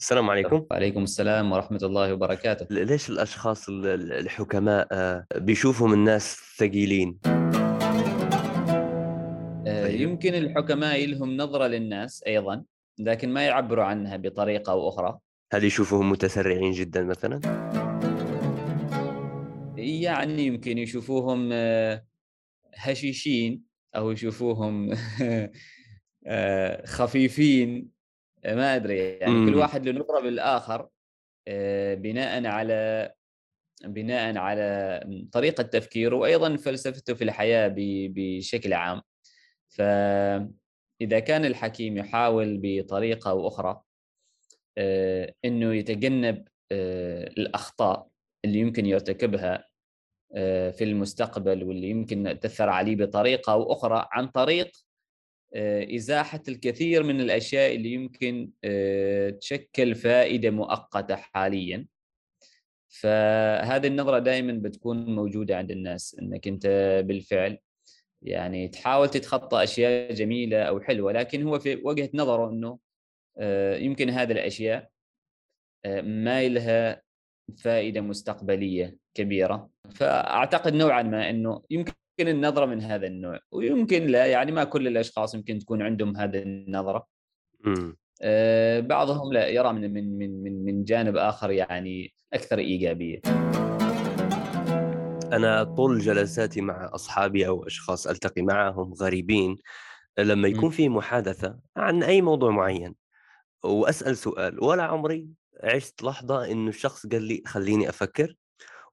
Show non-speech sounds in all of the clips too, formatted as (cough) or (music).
السلام عليكم. وعليكم السلام ورحمة الله وبركاته. ليش الأشخاص ال- ال- الحكماء آه، بيشوفهم الناس ثقيلين؟ آه، طيب. يمكن الحكماء لهم نظرة للناس أيضا لكن ما يعبروا عنها بطريقة أو أخرى. هل يشوفوهم متسرعين جدا مثلا؟ يعني يمكن يشوفوهم آه، هشيشين أو يشوفوهم (laughs) خفيفين. ما أدري يعني كل مم. واحد له نظرة بالآخر آه، بناء على بناء على طريقة تفكيره وأيضا فلسفته في الحياة ب- بشكل عام فإذا كان الحكيم يحاول بطريقة أو أخرى آه، أنه يتجنب الأخطاء اللي يمكن يرتكبها في المستقبل واللي يمكن تأثر عليه بطريقة أو أخرى عن طريق آه، إزاحة الكثير من الأشياء اللي يمكن آه، تشكل فائدة مؤقتة حالياً. فهذه النظرة دائما بتكون موجودة عند الناس إنك أنت بالفعل يعني تحاول تتخطى أشياء جميلة أو حلوة. لكن هو في وجهة نظره إنه آه، يمكن هذه الأشياء ما لها فائدة مستقبلية كبيرة. فأعتقد نوعا ما إنه يمكن النظرة من هذا النوع ويمكن لا يعني ما كل الأشخاص يمكن تكون عندهم هذه النظرة مم. آه، بعضهم لا يرى من من من من من جانب آخر يعني أكثر إيجابية أنا طول جلساتي مع أصحابي أو أشخاص ألتقي معهم غريبين لما يكون. في محادثة عن أي موضوع معين وأسأل سؤال ولا عمري عشت لحظة إنه الشخص قال لي خليني أفكر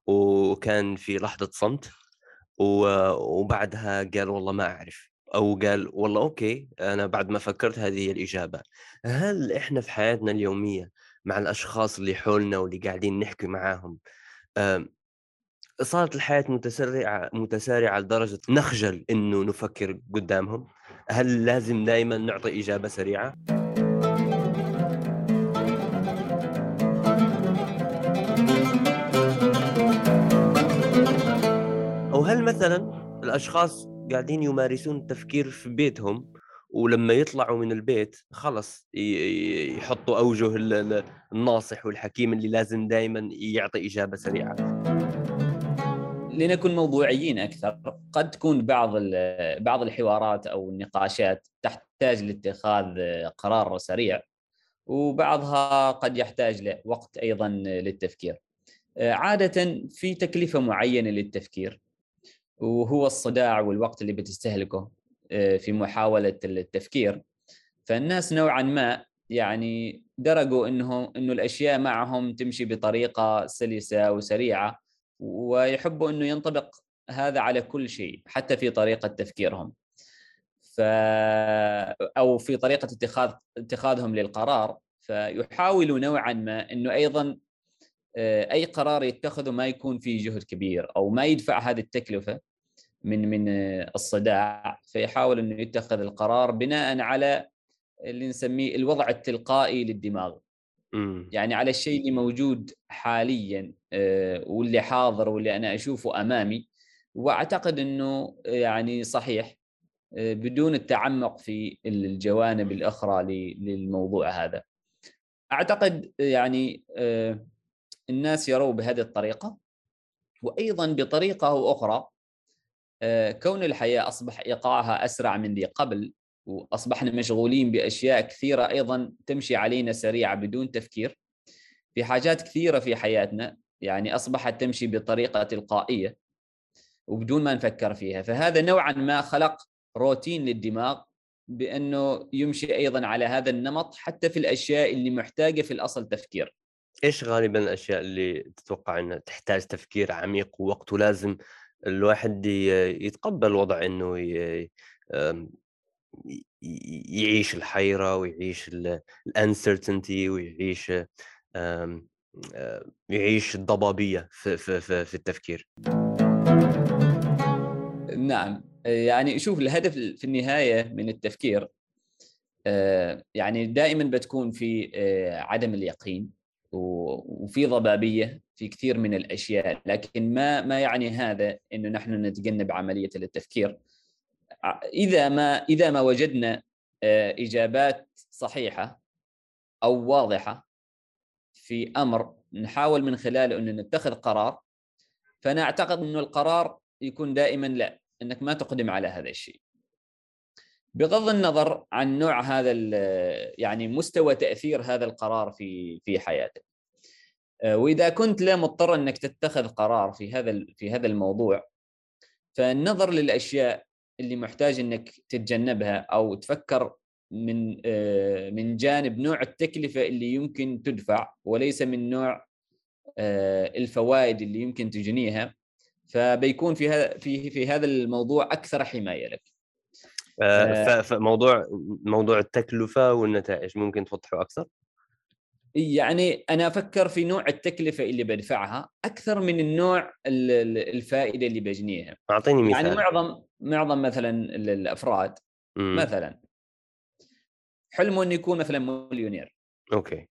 وكان في لحظة صمت وبعدها قال والله ما أعرف أو قال والله أوكي أنا بعد ما فكرت هذه هي الإجابة هل إحنا في حياتنا اليومية مع الأشخاص اللي حولنا واللي قاعدين نحكي معاهم صارت الحياة متسرعة متسارعة لدرجة نخجل إنه نفكر قدامهم هل لازم دائما نعطي إجابة سريعة؟ أو هل مثلا الأشخاص قاعدين يمارسون التفكير في بيتهم ولما يطلعوا من البيت خلص يحطوا ال- الناصح والحكيم اللي لازم دائما يعطي إجابة سريعة؟ لنكن موضوعيين أكثر قد تكون بعض بعض الحوارات أو النقاشات تحتاج لاتخاذ قرار سريع وبعضها قد يحتاج لوقت أيضا للتفكير. عادة في تكلفة معينة للتفكير وهو الصداع والوقت اللي بتستهلكه في محاولة التفكير. فالناس نوعا ما يعني درجوا انه إنه الأشياء معهم تمشي بطريقة سلسة وسريعة ويحبوا إنه ينطبق هذا على كل شيء حتى في طريقة تفكيرهم. ف أو في طريقة اتخاذ اتخاذهم للقرار. فيحاولوا نوعا ما إنه أيضا آه، أي قرار يتخذه ما يكون فيه جهد كبير أو ما يدفع هذه التكلفة من من آه، الصداع فيحاول إنه يتخذ القرار بناء على اللي نسميه الوضع التلقائي للدماغ. إمم. يعني على الشيء اللي موجود حاليا آه، واللي حاضر واللي أنا أشوفه أمامي. وأعتقد إنه يعني صحيح آه، بدون التعمق في الجوانب الأخرى ل- للموضوع هذا. أعتقد يعني آه، الناس يروا بهذه الطريقة وأيضا بطريقة أو أخرى آه، كون الحياة أصبح إيقاعها أسرع من ذي قبل وأصبحنا مشغولين بأشياء كثيرة أيضا تمشي علينا سريعة بدون تفكير في حاجات كثيرة في حياتنا يعني أصبحت تمشي بطريقة تلقائية وبدون ما نفكر فيها. فهذا نوعا ما خلق روتين للدماغ بأنه يمشي أيضا على هذا النمط حتى في الأشياء اللي محتاجة في الأصل تفكير. إيش غالبا الأشياء اللي تتوقع إنها تحتاج تفكير عميق ووقت ولازم الواحد يتقبل وضع إنه ي- يعيش الحيرة ويعيش الأنسرتينتي ويعيش يعيش الضبابية في التفكير. نعم. يعني شوف الهدف في النهاية من التفكير يعني دائما بتكون في عدم اليقين. وفي ضبابية في كثير من الأشياء لكن ما ما يعني هذا إنه نحن نتجنب عملية التفكير. إذا ما إذا ما وجدنا آه، إجابات صحيحة أو واضحة في أمر نحاول من خلاله إنه نتخذ قرار فأنا أعتقد إنه القرار يكون دائما لا إنك ما تقدم على هذا الشيء. بغض النظر عن نوع هذا يعني مستوى تأثير هذا القرار في في حياتك آه، وإذا كنت لا مضطر أنك تتخذ قرار في هذا في هذا الموضوع فالنظر للأشياء اللي محتاج أنك تتجنبها أو تفكر من آه، من جانب نوع التكلفة اللي يمكن تدفع وليس من نوع آه، الفوائد اللي يمكن تجنيها فبيكون في هذا في في هذا الموضوع أكثر حماية لك. فموضوع موضوع التكلفة والنتائج ممكن توضحه أكثر؟ يعني أنا أفكر في نوع التكلفة اللي بدفعها أكثر من النوع الفائدة اللي بجنيها أعطيني يعني مثال يعني معظم معظم مثلا الأفراد مم. مثلا حلمه إنه يكون مثلا مليونير أوكي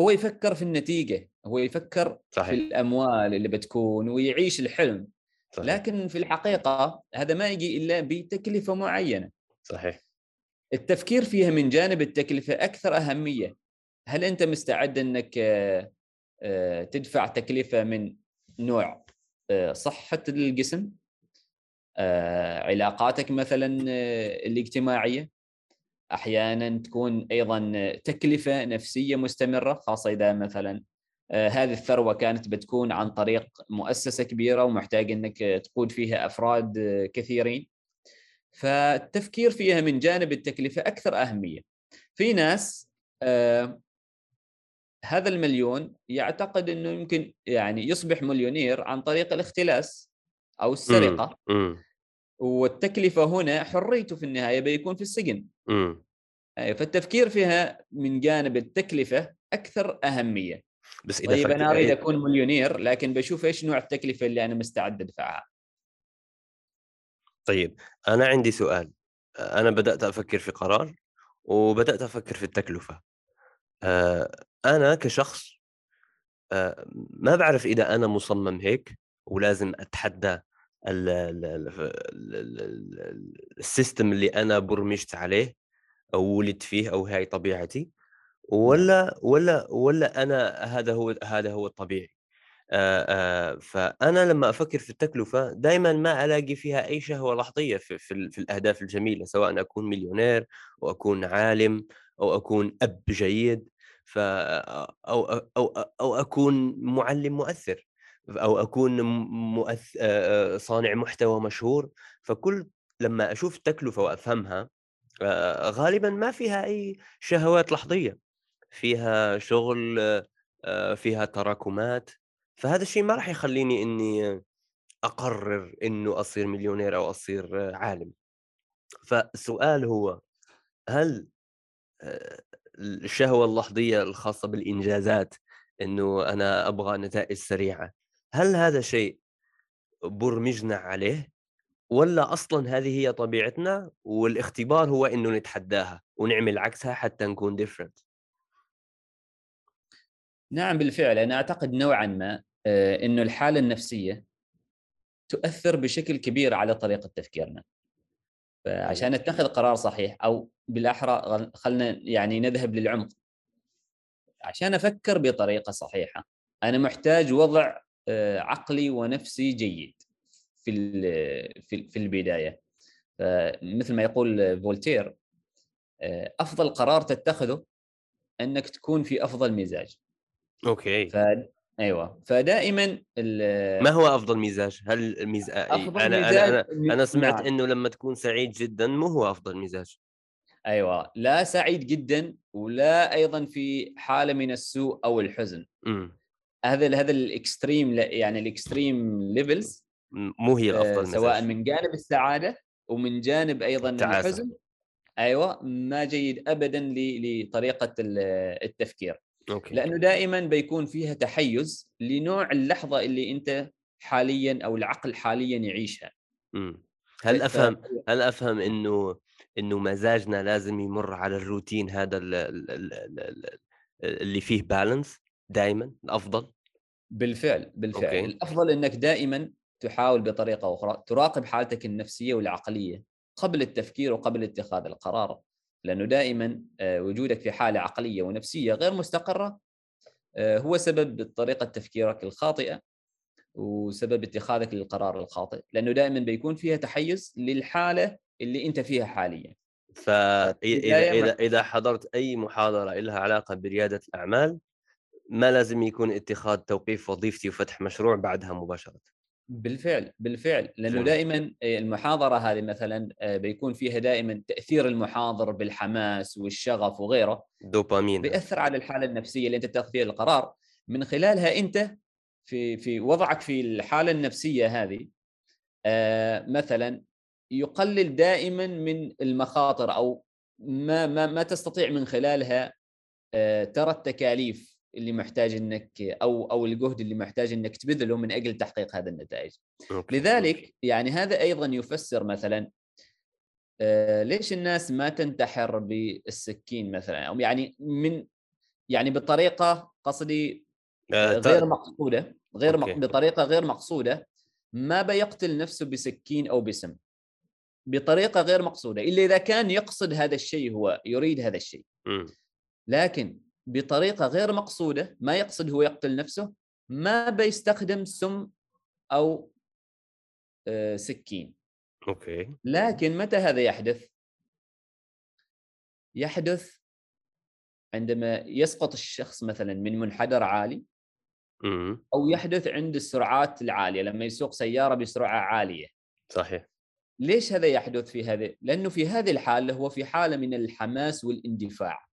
هو يفكر في النتيجة هو يفكر صحيح. في الأموال اللي بتكون ويعيش الحلم صحيح. لكن في الحقيقة هذا ما يجي إلا بتكلفة معينة. صحيح. التفكير فيها من جانب التكلفة أكثر أهمية. هل أنت مستعد أنك آه، آه، تدفع تكلفة من نوع آه، صحة الجسم؟ علاقاتك مثلا الاجتماعية؟ أحيانا تكون أيضا تكلفة نفسية مستمرة خاصة إذا مثلا هذه الثروة كانت بتكون عن طريق مؤسسة كبيرة ومحتاج إنك تقود فيها أفراد كثيرين. فالتفكير فيها من جانب التكلفة أكثر أهمية. في ناس هذا المليون يعتقد إنه يمكن يعني يصبح مليونير عن طريق الاختلاس أو السرقة. والتكلفة هنا حريته في النهاية بيكون في السجن. فالتفكير فيها من جانب التكلفة أكثر أهمية. بس إذا طيب أنا أريد إيه؟ أكون مليونير لكن بشوف إيش نوع التكلفة اللي أنا مستعد أدفعها. طيب أنا عندي سؤال. أنا بدأت أفكر في قرار وبدأت أفكر في التكلفة. آه، أنا كشخص آه، ما بعرف إذا أنا مصمم هيك ولازم أتحدى ال system اللي أنا برمجت عليه أو ولدت فيه أو هاي طبيعتي. ولا ولا ولا أنا هذا هو هذا هو الطبيعي. فأنا لمّا أفكّر في التكلفة دايمًا ما ألاقي فيها أي شهوة لحظية في في في الأهداف الجميلة، سواء أكون مليونير أو أكون عالم أو أكون أب جيد. ف أو أو أو أكون مُعلِّم مؤثِّر أو أكون مؤث صانع محتوى مشهور، فكل لمّا أشوف التكلفة وأفهمها غالبًا ما فيها أي شهوات لحظية، فيها شغل فيها تراكمات، فهذا الشيء ما راح يخلّيني إني أقرر إنه أصير مليونير أو أصير عالم. فالسؤال هو هل الشهوة اللحظية الخاصة بالإنجازات، إنه أنا أبغى نتائج سريعة، هل هذا شيء بُرمجنا عليه والّا أصلًا هذه هي طبيعتنا والاختبار هو إنه نتحداها ونعمل عكسها حتى نكون different؟ نعم بالفعل، أنا أعتقد نوعًا ما آه، إنه الحالة النفسية تؤثر بشكل كبير على طريقة تفكيرنا. فعشان نتخذ قرار صحيح أو بالأحرى خلنا يعني نذهب للعمق. عشان أفكر بطريقة صحيحة أنا محتاج وضع آه، عقلي ونفسي جيد في في البداية. مثل ما يقول فولتير آه، أفضل قرار تتخذه أنك تكون في أفضل مزاج. okay. ف... أيوه. فدائما ما هو أفضل مزاج؟ هل المز... أفضل أنا مزاج أنا أنا, أنا سمعت نعم. إنه لما تكون سعيد جدا مو هو أفضل مزاج. أيوه. لا سعيد جدا ولا أيضا في حالة من السوء أو الحزن. امم هذا هذا ال extreme يعني ال extreme levels مو هي الأفضل آه سواء من جانب السعادة ومن جانب أيضا التعاسة. الحزن. أيوه. ما جيد ابدا لطريقة التفكير. Okay. لأنه دائما بيكون فيها تحيز لنوع اللحظة اللي أنت حاليا أو العقل حاليا يعيشها. امم هل أفهم هل أفهم إنه إنه مزاجنا لازم يمر على الروتين هذا اللي فيه balance دائما الأفضل؟ بالفعل بالفعل. أوكي. الأفضل إنك دائما تحاول بطريقة أخرى تراقب حالتك النفسية والعقلية قبل التفكير وقبل اتخاذ القرار. لأنه دائما آه، وجودك في حالة عقلية ونفسية غير مستقرة آه، هو سبب طريقة تفكيرك الخاطئة وسبب اتخاذك للقرار الخاطئ لأنه دائما بيكون فيها تحيز للحالة اللي أنت فيها حاليا. فاذا إذا إذا حضرت أي محاضرة لها علاقة بريادة الأعمال ما لازم يكون اتخاذ توقيف وظيفتي وفتح مشروع بعدها مباشرة. بالفعل بالفعل. لأنه دائما المحاضرة هذه مثلا آه، بيكون فيها دائما تأثير المحاضر بالحماس والشغف وغيره دوبامين. بيأثر على الحالة النفسية اللي أنت تاخذ فيها القرار من خلالها أنت في في وضعك في الحالة النفسية هذه آه، مثلا يقلل دائما من المخاطر أو ما ما ما تستطيع من خلالها آه، ترى التكاليف اللي محتاج إنك أو أو الجهد اللي محتاج إنك تبذله من أجل تحقيق هذه النتائج. Okay. لذلك يعني هذا أيضا يفسر مثلا آه، ليش الناس ما تنتحر بالسكين مثلا؟ أو يعني من يعني بطريقة قصدي آه، غير مقصودة غير مق... بطريقة غير مقصودة ما بيقتل نفسه بسكين أو بسم. بطريقة غير مقصودة إلا إذا كان يقصد هذا الشيء هو يريد هذا الشيء. لكن بطريقة غير مقصودة ما يقصد هو يقتل نفسه ما بيستخدم سم أو آه، سكين. Okay. لكن متى هذا يحدث؟ يحدث عندما يسقط الشخص مثلا من منحدر عالي أو يحدث عند السرعات العالية لما يسوق سيارة بسرعة عالية. صحيح. ليش هذا يحدث في هذا لأنه في هذه الحالة هو في حالة من الحماس والإندفاع.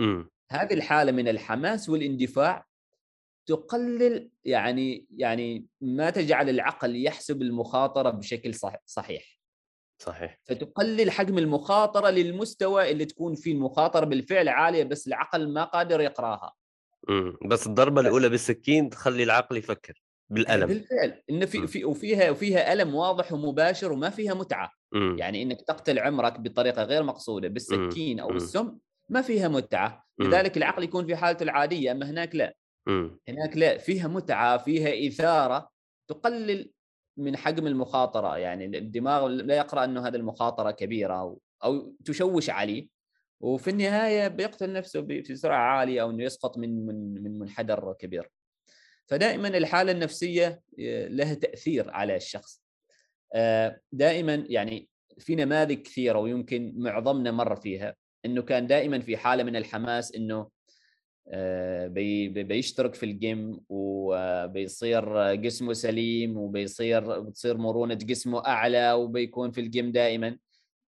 امم هذه الحالة من الحماس والاندفاع تقلل يعني يعني ما تجعل العقل يحسب المخاطرة بشكل صحيح. صحيح. فتقلل حجم المخاطرة للمستوى اللي تكون فيه المخاطرة بالفعل عالية بس العقل ما قادر يقراها. امم بس الضربة الأولى بالسكين تخلي العقل يفكر بالألم. بالفعل إن في في وفيها وفيها ألم واضح ومباشر وما فيها متعة. مم. يعني إنك تقتل عمرك بطريقة غير مقصودة بالسكين أو السم ما فيها متعة. لذلك العقل يكون في حالته العادية أما هناك لا. هناك لا فيها متعة فيها إثارة تقلل من حجم المخاطرة. يعني الدماغ لا يقرأ إنه هذه المخاطرة كبيرة أو تشوش عليه. وفي النهاية بيقتل نفسه في سرعة عالية أو إنه يسقط من من من منحدر كبير. فدائما الحالة النفسية آه، لها تأثير على الشخص. آه، دائما يعني في نماذج كثيرة ويمكن معظمنا مر فيها. إنه كان دائما في حالة من الحماس إنه آه، بي بيشترك في الجيم وبيصير جسمه سليم وبيصير بتصير مرونة جسمه أعلى وبيكون في الجيم دائما.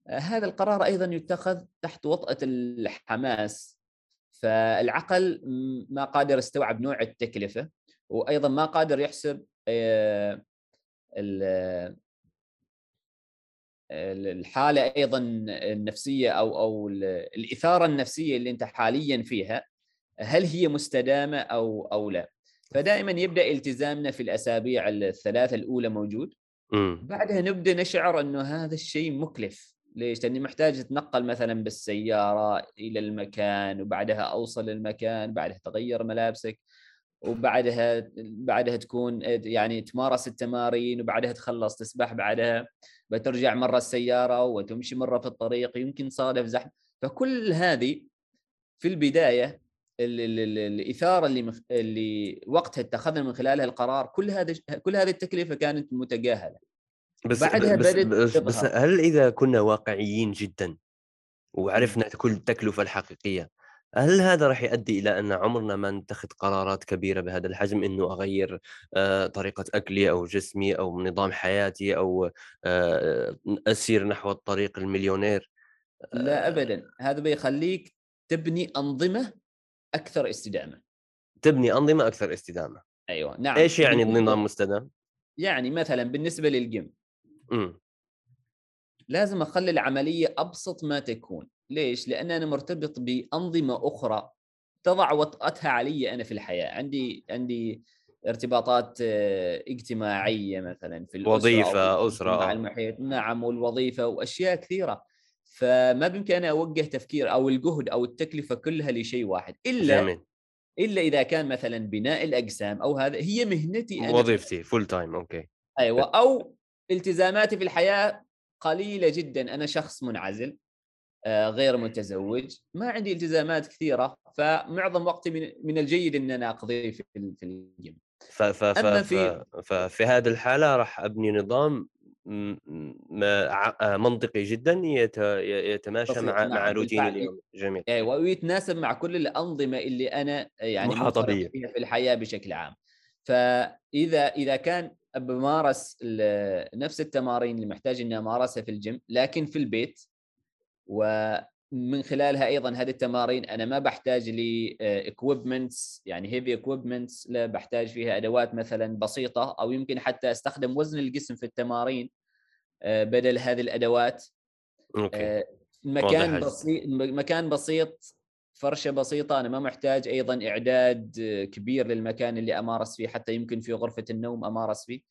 آه، هذا القرار أيضا يتخذ تحت وطأة الحماس. فالعقل ما قادر يستوعب نوع التكلفة وأيضا ما قادر يحسب آه، الحالة أيضا النفسية أو أو الإثارة النفسية اللي أنت حاليا فيها هل هي مستدامة أو أو لا؟ فدائما يبدأ التزامنا في الأسابيع الثلاثة الأولى موجود. بعدها نبدأ نشعر إنه هذا الشيء مكلف. ليش؟ لأني محتاج أتنقل مثلا بالسيارة إلى المكان وبعدها أوصل المكان بعدها تغير ملابسك. وبعدها بعدها تكون يعني تمارس التمارين وبعدها تخلص تسبح بعدها بترجع مره السيارة وتمشي مرة في الطريق يمكن صادف زحمة. فكل هذه في البداية الإثارة اللي مخ... اللي وقتها اتخذنا من خلالها القرار كل هذا كل هذه التكلفة كانت متجاهلة. بس بعدها بس, بس, بس هل إذا كنا واقعيين جدا وعرفنا كل التكلفه الحقيقية هل هذا راح يؤدي إلى أن عمرنا ما نتخذ قرارات كبيرة بهذا الحجم إنه أغير آه، طريقة أكلي أو جسمي أو نظام حياتي أو آه، أسير نحو الطريق المليونير؟ لا آه، ابدا. هذا بيخليك تبني أنظمة أكثر استدامة. تبني أنظمة أكثر استدامة. أيوه نعم إيش يعني النظام مستدام يعني مثلا بالنسبة للجيم. لازم أخلي العملية أبسط ما تكون. ليش؟ لأن أنا مرتبط بأنظمة أخرى تضع وطأتها علي أنا في الحياة، عندي عندي ارتباطات آه، اجتماعية مثلا في الأسرة وظيفة أسرة مع المحيط. نعم والوظيفة وأشياء كثيرة. فما بإمكاني أوجه تفكير أو الجهد أو التكلفة كلها لشيء واحد. إلا جميل. إلا إذا كان مثلا بناء الأجسام أو هذا هي مهنتي أنا. وظيفتي full time okay. أيوه. أو التزاماتي في الحياة قليلة جدا. أنا شخص منعزل. آه، غير متزوج. ما عندي التزامات كثيرة فمعظم وقتي من من الجيد ان أنا أقضيه في في الجيم. ف ف ف في... ففي هذه الحالة راح أبني نظام منطقي جدا يتماشى مع مع روتين اليوم. جميل. أيوه ويتناسب مع كل الأنظمة اللي أنا يعني محاطه فيها في الحياة بشكل عام. فإذا إذا كان بمارس نفس التمارين اللي محتاج إني أمارسها في الجيم لكن في البيت ومن خلالها أيضا هذه التمارين أنا ما بحتاج لي equipments يعني heavy equipments لا بحتاج فيها أدوات مثلا بسيطة أو يمكن حتى أستخدم وزن الجسم في التمارين آه، بدل هذه الأدوات okay. آه، مكان بسيط مكان بسيط فرشة بسيطة أنا ما محتاج أيضا إعداد كبير للمكان اللي أمارس فيه حتى يمكن في غرفة النوم أمارس فيه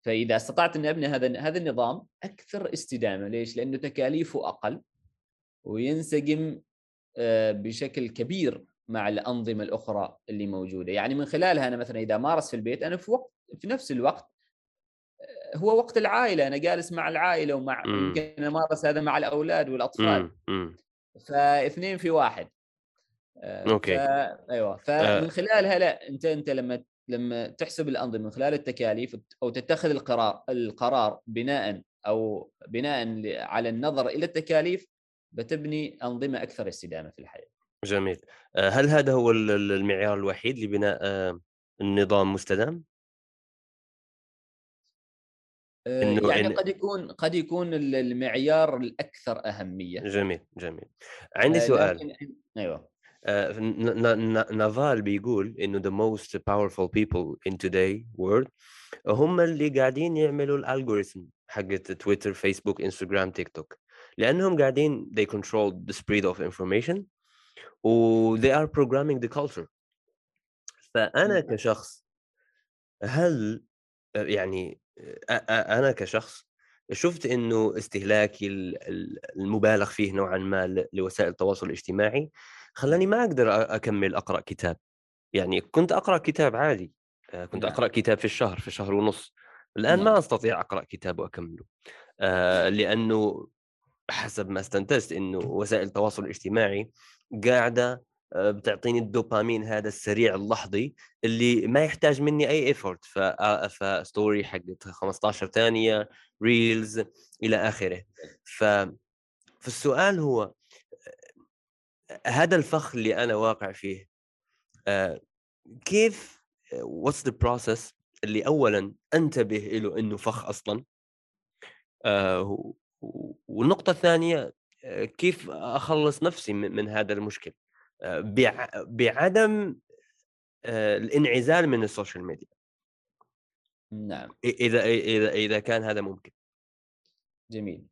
فإذا استطعت اني أبني هذا هذا النظام أكثر استدامة ليش؟ لأنه تكاليفه أقل وينسجم آه، بشكل كبير مع الأنظمة الأخرى اللي موجودة. يعني من خلالها أنا مثلا إذا مارس في البيت أنا في وقت في نفس الوقت آه، هو وقت العائلة. أنا جالس مع العائلة ومع يمكن امارس هذا مع الأولاد والأطفال. فاثنين في واحد. آه، أوكي. أيوه. فمن خلالها لا أنت أنت لما لما تحسب الأنظمة من خلال التكاليف أو تتخذ القرار القرار بناء أو بناء على النظر إلى التكاليف بتبني أنظمة أكثر استدامة في الحياة. جميل. آه، هل هذا هو المعيار الوحيد لبناء آه، النظام مستدام؟ إنه يعني إن... قد يكون قد يكون المعيار الأكثر أهمية. جميل جميل. عندي سؤال. لكن... أيوه. نافال بيقول إنه the most powerful people in today world هم اللي قاعدين يعملوا الالجوريثم حقت تويتر فيسبوك انستغرام تيك توك لأنهم قاعدين they control the spread of information و they are programming the culture. فأنا كشخص هل يعني أنا كشخص شفت إنه استهلاكي المبالغ فيه نوعا ما لوسائل التواصل الاجتماعي خلاني ما أقدر أكمل أقرأ كتاب. يعني كنت أقرأ كتاب عادي آه، كنت نعم. أقرأ كتاب في الشهر في شهر ونص. الآن نعم. ما أستطيع أقرأ كتاب وأكمله. آه، لأنه حسب ما استنتجت إنه وسائل التواصل الاجتماعي قاعدة آه، بتعطيني الدوبامين هذا السريع اللحظي اللي ما يحتاج مني أي effort ف story حقت 15 ثانية reels إلى آخره. ف فالسؤال هو هذا الفخ اللي أنا واقع فيه آه، كيف what's the process اللي اولا أنتبه له إنه فخ أصلا؟ آه، والنقطة الثانية آه، كيف أخلص نفسي من هذا المشكل بعدم الانعزال من ال social media نعم إذا إذا إذا كان هذا ممكن جميل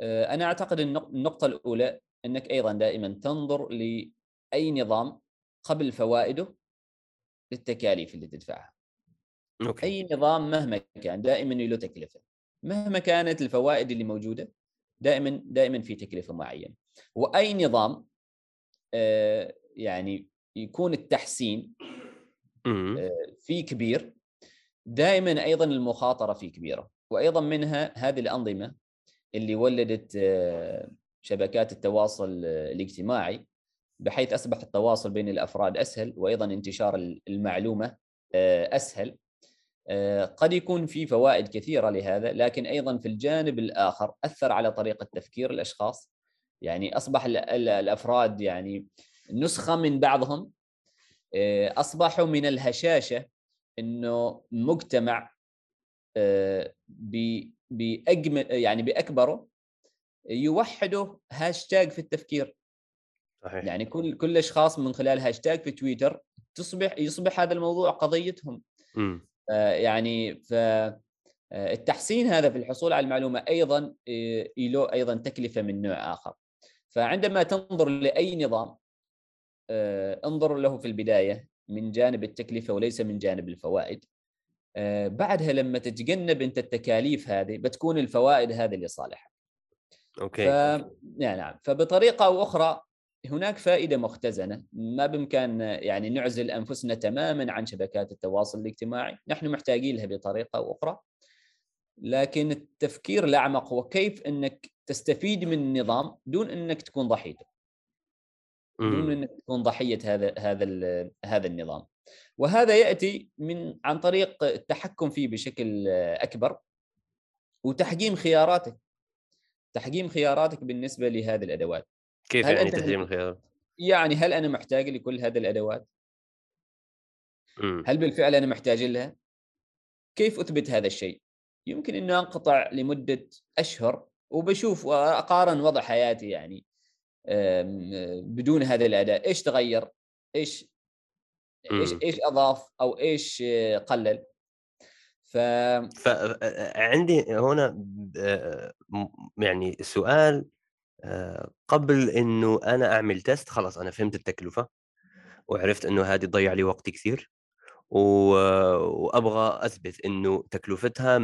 أنا أعتقد النقطة الأولى إنك أيضا دائما تنظر لأي نظام قبل فوائده للتكاليف اللي تدفعها. أوكي. أي نظام مهما كان دائما له تكلفة. مهما كانت الفوائد اللي موجودة دائما دائما في تكلفة معينة. وأي نظام آه، يعني يكون التحسين آه، فيه كبير. دائما أيضا المخاطرة فيه كبيرة. وأيضا منها هذه الأنظمة اللي ولدت آه، شبكات التواصل الاجتماعي بحيث اصبح التواصل بين الأفراد أسهل وأيضا انتشار المعلومة أسهل. قد يكون في فوائد كثيرة لهذا لكن أيضا في الجانب الآخر أثر على طريقة تفكير الأشخاص يعني أصبح الأفراد يعني نسخة من بعضهم آه، أصبحوا من الهشاشة إنه مجتمع بأجمعه يعني بأكبره يوحدوا هاشتاج في التفكير صحيح. يعني كل كل أشخاص من خلال هاشتاج في تويتر تصبح يصبح هذا الموضوع قضيتهم م. يعني ف التحسين هذا في الحصول على المعلومة أيضا له أيضا تكلفة من نوع آخر. فعندما تنظر لأي نظام انظر له في البداية من جانب التكلفة وليس من جانب الفوائد. بعدها لما تتجنب أنت التكاليف هذه بتكون الفوائد هذه لصالحك. أوكي ف... يعني نعم. فبطريقة أو أخرى هناك فائدة مختزنة. ما بامكاننا يعني نعزل أنفسنا تماما عن شبكات التواصل الاجتماعي. نحن محتاجين لها بطريقة أو أخرى. لكن التفكير الأعمق هو كيف إنك تستفيد من النظام دون إنك تكون ضحيته. دون. إنك تكون ضحية هذا هذا هذا النظام. وهذا يأتي من عن طريق التحكم فيه بشكل أكبر وتحجيم خياراتك. تحجيم خياراتك بالنسبة لهذه الأدوات. كيف هل يعني تحجيم الخيارات؟ يعني هل أنا محتاج لكل هذه الأدوات؟ إمم. هل بالفعل أنا محتاج لها؟ كيف أثبت هذا الشيء؟ يمكن إنه أنقطع لمدة أشهر وبشوف وأقارن وضع حياتي يعني بدون هذه الأداة، إيش تغير؟ إيش إيش إمم. إيش أضاف أو إيش قلل؟ ف فعندي هنا يعني سؤال قبل إنه أنا أعمل تيست خلاص أنا فهمت التكلفة، وعرفت إنه هذه تضيّع لي وقت كثير، وأبغى أثبت إنه تكلفتها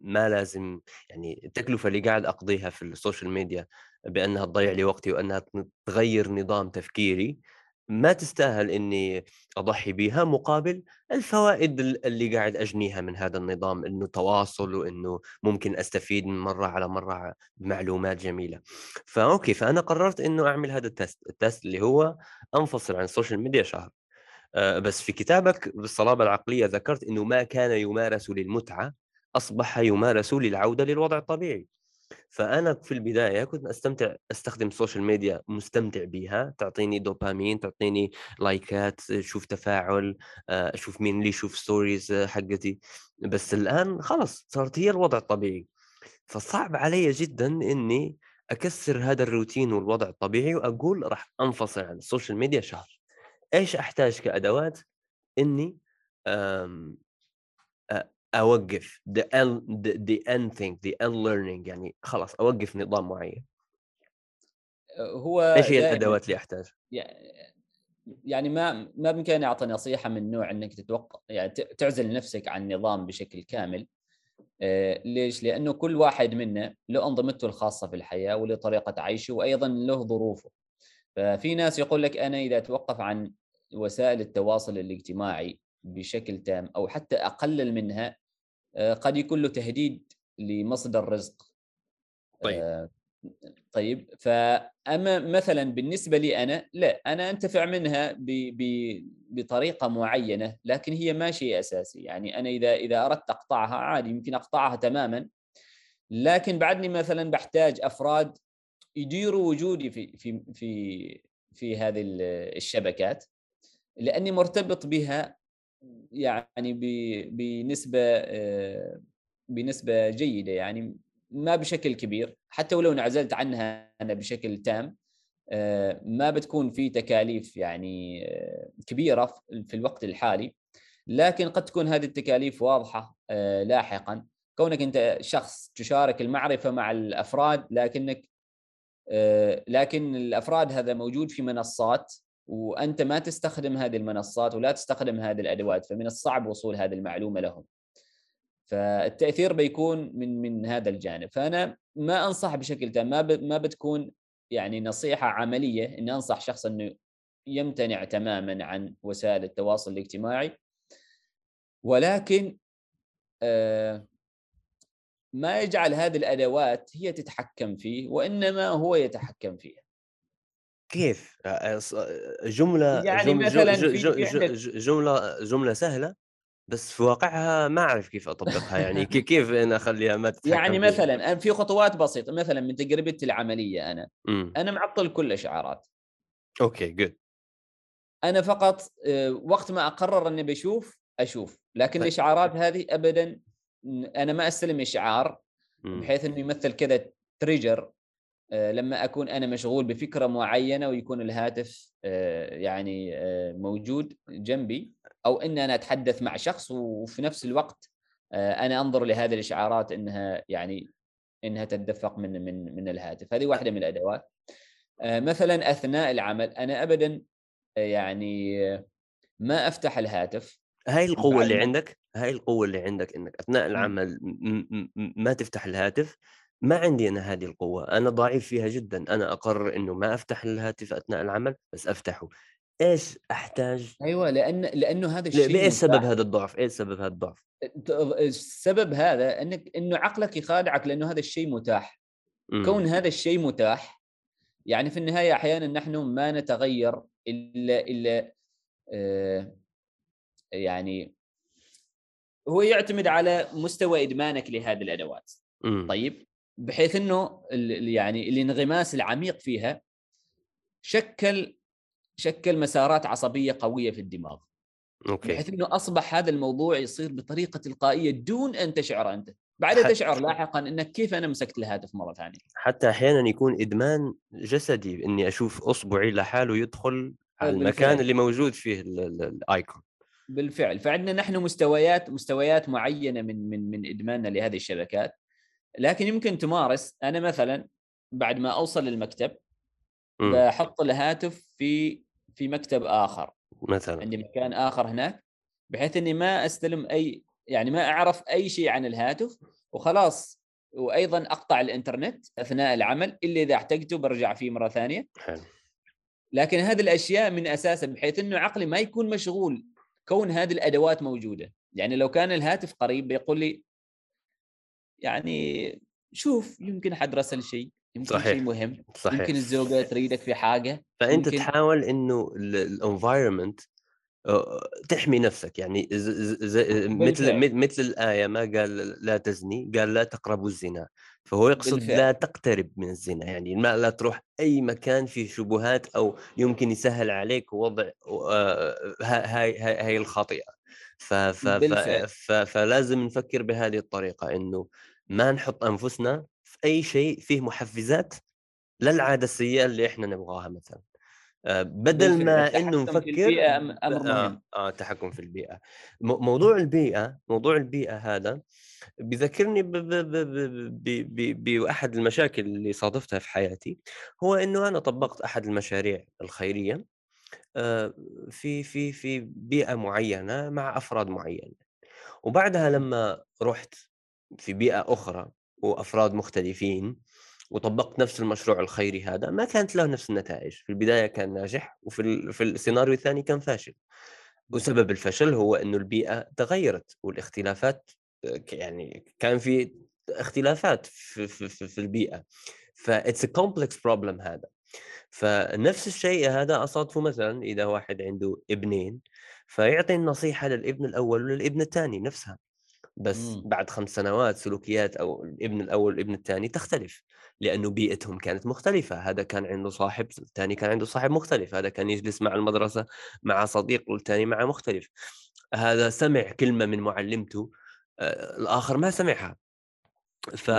ما لازم يعني التكلفة اللي قاعد أقضيها في ال social media بأنها تضيّع لي وقتي وأنها تغيّر نظام تفكيري، ما تستاهل إني أضحي بيها مقابل الفوائد اللي قاعد أجنيها من هذا النظام، إنه تواصل وإنه ممكن أستفيد من مرة على مرة بمعلومات جميلة. ف okay، فأنا قررت إنه أعمل هذا ال test، ال test اللي هو أنفصل عن ال social media شهر. بس في كتابك بالصلابة العقلية ذكرت إنه ما كان يمارس للمتعة أصبح يمارس للعودة للوضع الطبيعي. فأنا في البداية كنت أستمتع أستخدم ال social media مستمتع بها، تعطيني دوبامين، تعطيني لايكات، أشوف تفاعل، أشوف مين اللي يشوف stories حقتي، بس الآن خلاص صارت هي الوضع الطبيعي، فصعب علي جدًا إني أكسر هذا الروتين والوضع الطبيعي وأقول راح أنفصل عن ال social media شهر. إيش أحتاج كأدوات؟ إني أوقّف the un the the unthink the unlearning يعني خلاص أوقّف نظام معيّن. هو إيش هي دائمًا الأدوات اللي أحتاجها؟ يعني ما ما بإمكاني أعطي نصيحة من نوع إنك تتوق يعني تعزل نفسك عن النظام بشكل كامل. آآ ليش؟ لأنه كل واحد منا له أنظمته الخاصة في الحياة وله طريقة عيشه وأيضًا له ظروفه. ففي ناس يقول لك أنا إذا أتوقف عن وسائل التواصل الاجتماعي بشكل تام أو حتى أقلل منها آه، قد يكون له تهديد لمصدر رزق. طيب. آه، طيب فأما مثلا بالنسبة لي أنا لا أنا أنتفع منها ب ب بطريقة معينة لكن هي ما شيء أساسي. يعني أنا إذا إذا أردت أقطعها عادي يمكن أقطعها تماما. لكن بعدني مثلا بحتاج أفراد يديروا وجودي في في في في هذه الشبكات لأني مرتبط بها يعني بنسبة آه، بنسبة جيدة يعني ما بشكل كبير حتى ولو انعزلت عنها أنا بشكل تام آه، ما بتكون في تكاليف يعني آه، كبيرة في الوقت الحالي لكن قد تكون هذه التكاليف واضحة لاحقا. كونك أنت شخص تشارك المعرفة مع الأفراد لكنك لكن الأفراد هذا موجود في منصات وأنت ما تستخدم هذه المنصات ولا تستخدم هذه الأدوات فمن الصعب وصول هذه المعلومة لهم. فالتأثير بيكون من من هذا الجانب. فأنا ما أنصح بشكل تام ما ما بتكون يعني نصيحة عملية إني أنصح شخص إنه يمتنع تماما عن وسائل التواصل الاجتماعي. ولكن آه، ما يجعل هذه الأدوات هي تتحكم فيه وإنما هو يتحكم فيها. كيف؟ جملة يعني جم مثلًا ج في ج في ج عندك ج جملة جملة سهلة، بس في واقعها ما أعرف كيف أطبّقها يعني (laughs) كيف أنا أخلّيها ما يعني؟ مثلًا في خطوات بسيطة، مثلًا من تجربتي العملية أنا، إمم، أنا معطّل كل الإشعارات، أوكي good. أنا فقط وقت ما أقرر إني باشوف، أشوف، لكن طيب. الإشعارات هذه أبدًا ن أنا ما أستلم إشعار إمم، بحيث إنه يمثّل كذا آآ لمّا أكون أنا مشغول بفكرة معيّنة ويكون الهاتف آآ يعني آآ موجود جنبي، أو إني أنا أتحدث مع شخص وفي نفس الوقت آآ أنا أنظر لهذه الإشعارات إنها يعني إنها تتدفق من من من الهاتف، هذه أ واحدة من الأدوات. آآ مثلًا أثناء العمل أنا أبدًا يعني ما أفتح الهاتف هاي القوة بعد اللي عندك هاي القوة اللي عندك إنك أثناء إمم. العمل ما تفتح الهاتف، ما عندي أنا هذه القوة، أنا ضعيف فيها جدًا، أنا أقرر إنه ما أفتح الهاتف أثناء العمل، بس أفتحه. إيش أحتاج أيوه لأن لأنه هذا الشيء بإيش سبب. هذا الضعف؟ إيش سبب هذا الضعف؟ السبب هذا إنك إنه عقلك يخادعك لأنه هذا الشيء متاح. إمم. كون هذا الشيء متاح يعني في النهاية أحيانا نحن ما نتغير إلا إلا آه، يعني هو يعتمد على مستوى إدمانك لهذه الأدوات إمم. طيب بحيث إنه يعني الانغماس العميق فيها شكل شكل مسارات عصبية قوية في الدماغ أوكي. بحيث إنه أصبح هذا الموضوع يصير بطريقة تلقائية دون أن تشعر أنت بعدها تشعر لاحقا إنك كيف أنا مسكت الهاتف مرة ثانية حتى أحيانًا يكون إدمان جسدي، إني أشوف إصبعي لحاله يدخل على بالفعل. المكان اللي موجود فيه ال ال الicon. بالفعل فعندنا نحن مستويات مستويات معينة من من من إدماننا لهذه الشبكات لكن يمكن تمارس أنا مثلا بعد ما أوصل للمكتب إمم. بحط الهاتف في في مكتب آخر مثلًا. عندي مكان آخر هناك بحيث إني ما أستلم أي يعني ما أعرف أي شيء عن الهاتف وخلاص وأيضا أقطع الإنترنت أثناء العمل إلا إذا احتجته برجع فيه مرة ثانية حلو. لكن هذه الأشياء من أساسها بحيث إنه عقلي ما يكون مشغول كون هذه الأدوات موجودة يعني لو كان الهاتف قريب بيقول لي يعني شوف يمكن حد رسل شيء يمكن صحيح. شيء مهم صحيح. يمكن الزوجه تريدك في حاجة فأنت يمكن- تحاول إنه ال الenvironment آآ تحمي نفسك، يعني ز ز ز مثل مثل الآية ما قال لا تزني، قال لا تقربوا الزنا، فهو يقصد بالفعل. لا تقترب من الزنا، يعني ما لا تروح أي مكان فيه شبهات أو يمكن يسهّل عليك وضع آآ ه هاي هاي هاي الخطيئة. ف ف ف. ف فلازم نفكر بهذه الطريقة، إنه ما نحط أنفسنا في أي شيء فيه محفزات للعادة السيئة اللي إحنا نبغاها مثلًا. آآ بدل. ما التحكم في نفكر أمر ب مهم. آه، آه التحكم في البيئة. م موضوع البيئة موضوع البيئة هذا بيذكرني ب ب ب ب ب ب بأحد المشاكل اللي صادفتها في حياتي، هو إنه أنا طبّقت أحد المشاريع الخيرية آآ في في في بيئة معيّنة مع أفراد معيّنة، وبعدها لمّا رُحت في بيئة أخرى وأفراد مختلفين وطبّقت نفس المشروع الخيري هذا، ما كانت له نفس النتائج، في البداية كان ناجح وفي في السيناريو الثاني كان فاشل، وسبب الفشل هو إنه البيئة تغيّرت والاختلافات ك يعني كان في اختلافات في في في في فit's a complex problem هذا. فنفس الشيء هذا أصادفه مثلًا إذا واحد عنده ابنين، فيعطي النصيحة للابن الأول وللابن الثاني نفسها، بس إمم. بعد 5 سنوات سلوكيات أو الابن الأول والابن الثاني تختلف، لأنه بيئتهم كانت مختلفة، هذا كان عنده صاحب، الثاني كان عنده صاحب مختلف، هذا كان يجلس مع المدرسة مع صديق والثاني مع مختلف، هذا سمع كلمة من معلمته آآ الآخر ما سمعها. ف.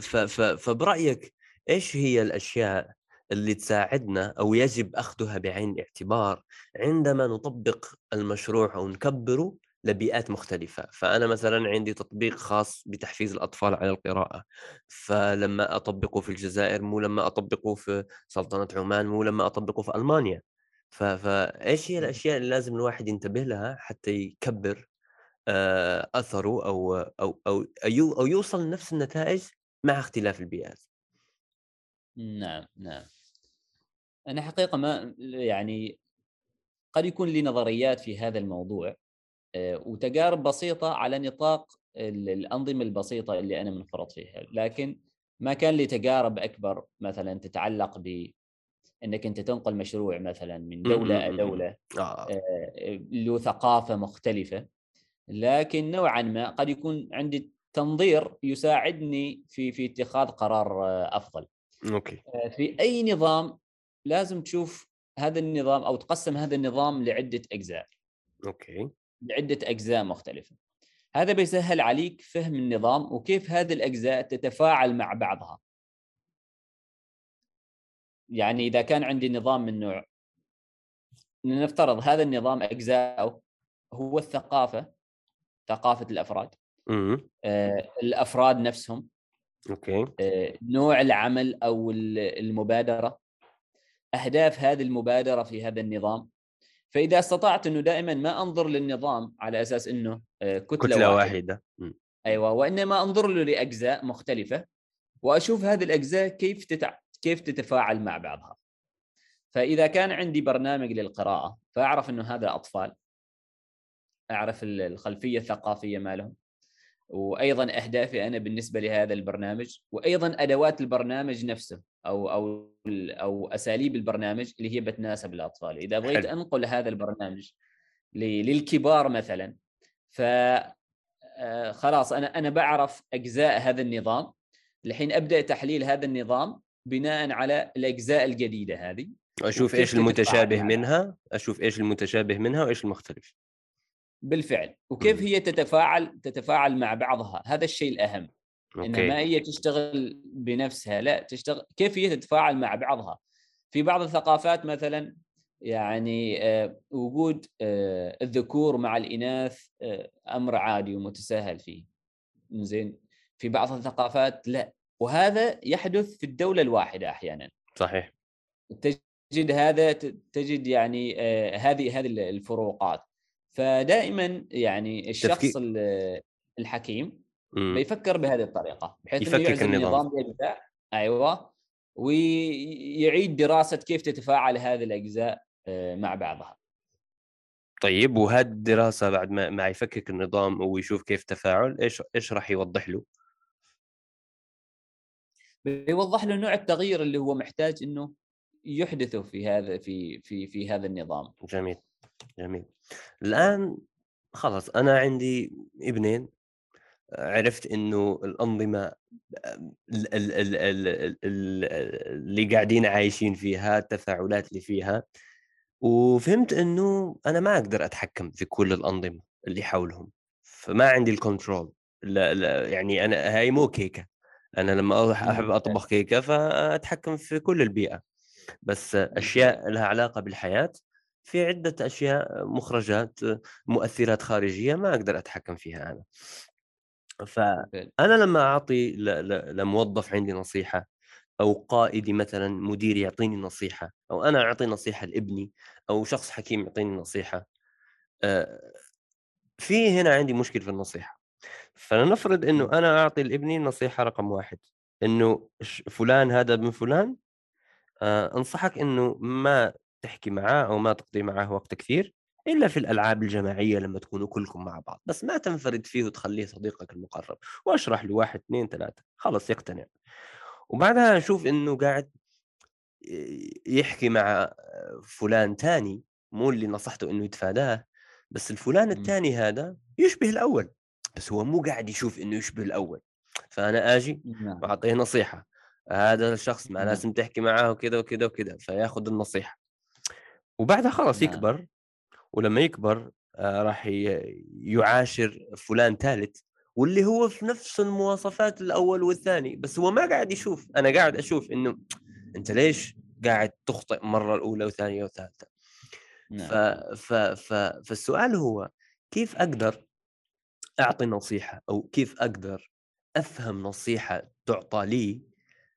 ف ف فبرأيك إيش هي الأشياء اللي تساعدنا أو يجب أخذها بعين الاعتبار عندما نطبّق المشروع أو نكبّره لبيئات مختلفة؟ فأنا مثلًا عندي تطبيق خاص بتحفيز الأطفال على القراءة، فلمّا أطبّقه في الجزائر مو لمّا أطبّقه في سلطنة عمان، مو لمّا أطبّقه في ألمانيا، فإيش هي. الأشياء اللي لازم الواحد ينتبه لها حتى يكبّر آآ أثره أو أو أو أو يوصل لنفس النتائج مع اختلاف البيئات. نعم، نعم. أنا حقيقة ما يعني قد يكون لي نظريات في هذا الموضوع وتجارب بسيطة على نطاق ال الأنظمة البسيطة اللي أنا منخرط فيها، لكن ما كان لي تجارب أكبر مثلًا تتعلق بإنك أنت تنقل مشروع مثلًا من إمم، إلى دولة آه. آآ له ثقافة مختلفة، لكن نوعًا ما قد يكون عندي تنظير يساعدني في في اتخاذ قرار آه، أفضل. okay. آآ في أي نظام لازم تشوف هذا النظام أو تقسّم هذا النظام لعدة أجزاء، okay. لعدة أجزاء مختلفة. هذا بيسهّل عليك فهم النظام وكيف هذه الأجزاء تتفاعل مع بعضها. يعني إذا كان عندي نظام من نوع لنفترض هذا النظام أجزاؤه هو الثقافة، ثقافة الأفراد، إمم. آآ الأفراد نفسهم، أوكي. آآ نوع العمل أو ال المبادرة، أهداف هذه المبادرة في هذا النظام. فإذا استطعت إنه دائمًا ما أنظر للنظام على أساس إنه آآ كتلة كتلة واحدة واحدة. إمم. أيوه، وإنما أنظر له لأجزاء مختلفة، وأشوف هذه الأجزاء كيف تتع كيف تتفاعل مع بعضها. فإذا كان عندي برنامج للقراءة، فأعرف إنه هذا أطفال، أعرف ال الخلفية الثقافية مالهم، وأيضا أهدافي أنا بالنسبة لهذا البرنامج وأيضا أدوات البرنامج نفسه أو أو أو أساليب البرنامج اللي هي بتناسب الأطفال. إذا بغيت حل. أنقل هذا البرنامج للكبار مثلا ف آه، خلاص أنا أنا بعرف أجزاء هذا النظام. الحين أبدأ تحليل هذا النظام بناء على الأجزاء الجديدة هذه أشوف إيش المتشابه منها؟ أشوف إيش المتشابه منها وإيش المختلف. بالفعل. وكيف هي تتفاعل تتفاعل مع بعضها؟ هذا الشيء الأهم. أوكي. انها ما هي تشتغل بنفسها لا تشتغل كيف هي تتفاعل مع بعضها؟ في بعض الثقافات مثلا يعني آه، وجود آه، الذكور مع الإناث آه، أمر عادي ومتساهل فيه. زين في بعض الثقافات لا. وهذا يحدث في الدولة الواحدة أحيانا. صحيح. تجد هذا تجد يعني هذه هذه الفروقات. فدائما يعني الشخص تفكي... الحكيم إمم. بيفكر بهذه الطريقة بحيث إنه يعزل النظام الاجزاء أيوه ويعيد دراسة كيف تتفاعل هذه الأجزاء آه، مع بعضها طيب وهذه الدراسة بعد ما ما يفكك النظام ويشوف كيف تفاعل إيش إيش راح يوضح له؟ بيوضح له نوع التغيير اللي هو محتاج إنه يحدثه في هذا في في في هذا النظام جميل جميل. الآن خلاص أنا عندي ابنين عرفت إنه الأنظمة ال ال ال ال ال اللي قاعدين عايشين فيها التفاعلات اللي فيها وفهمت إنه أنا ما أقدر أتحكم في كل الأنظمة اللي حولهم فما عندي الكنترول لا لا يعني أنا هاي مو كيكة. أنا لما أروح أحب أطبخ كيكة فأتحكم في كل البيئة. بس أشياء لها علاقة بالحياة في عدة أشياء مخرجات مؤثرات خارجية ما أقدر أتحكم فيها أنا. فأنا لما أعطي لموظف عندي نصيحة أو قائدي مثلا مدير يعطيني نصيحة أو أنا أعطي نصيحة لابني أو شخص حكيم يعطيني نصيحة في هنا عندي مشكل في النصيحة. فلنفرض أنه أنا أعطي لابني نصيحة رقم واحد أنه فلان هذا من فلان أنصحك أنه ما تحكي معاه أو ما تقضي معاه وقت كثير إلا في الألعاب الجماعية لما تكونوا كلكم مع بعض. بس ما تنفرد فيه وتخليه صديقك المقرب. واشرح له واحد اثنين ثلاثة. خلص يقتنع. وبعدها نشوف إنه قاعد يحكي مع فلان ثاني مو اللي نصحته إنه يتفاداه بس الفلان الثاني هذا يشبه الأول. بس هو مو قاعد يشوف إنه يشبه الأول. فأنا آجي نعم. وأعطيه نصيحة. هذا الشخص ما نعم. لازم تحكي معاه وكذا وكذا وكذا. فياخذ النصيحة. وبعدها خلاص نعم. يكبر ولما يكبر آه، راح يعاشر فلان ثالث واللي هو في نفس المواصفات الأول والثاني بس هو ما قاعد يشوف أنا قاعد أشوف إنه (tsk) أنت ليش قاعد تخطئ مرة الأولى وثانيه وثالثه نعم. ف... ف... ف... فالسؤال هو كيف أقدر أعطي نصيحة أو كيف أقدر أفهم نصيحة تعطى لي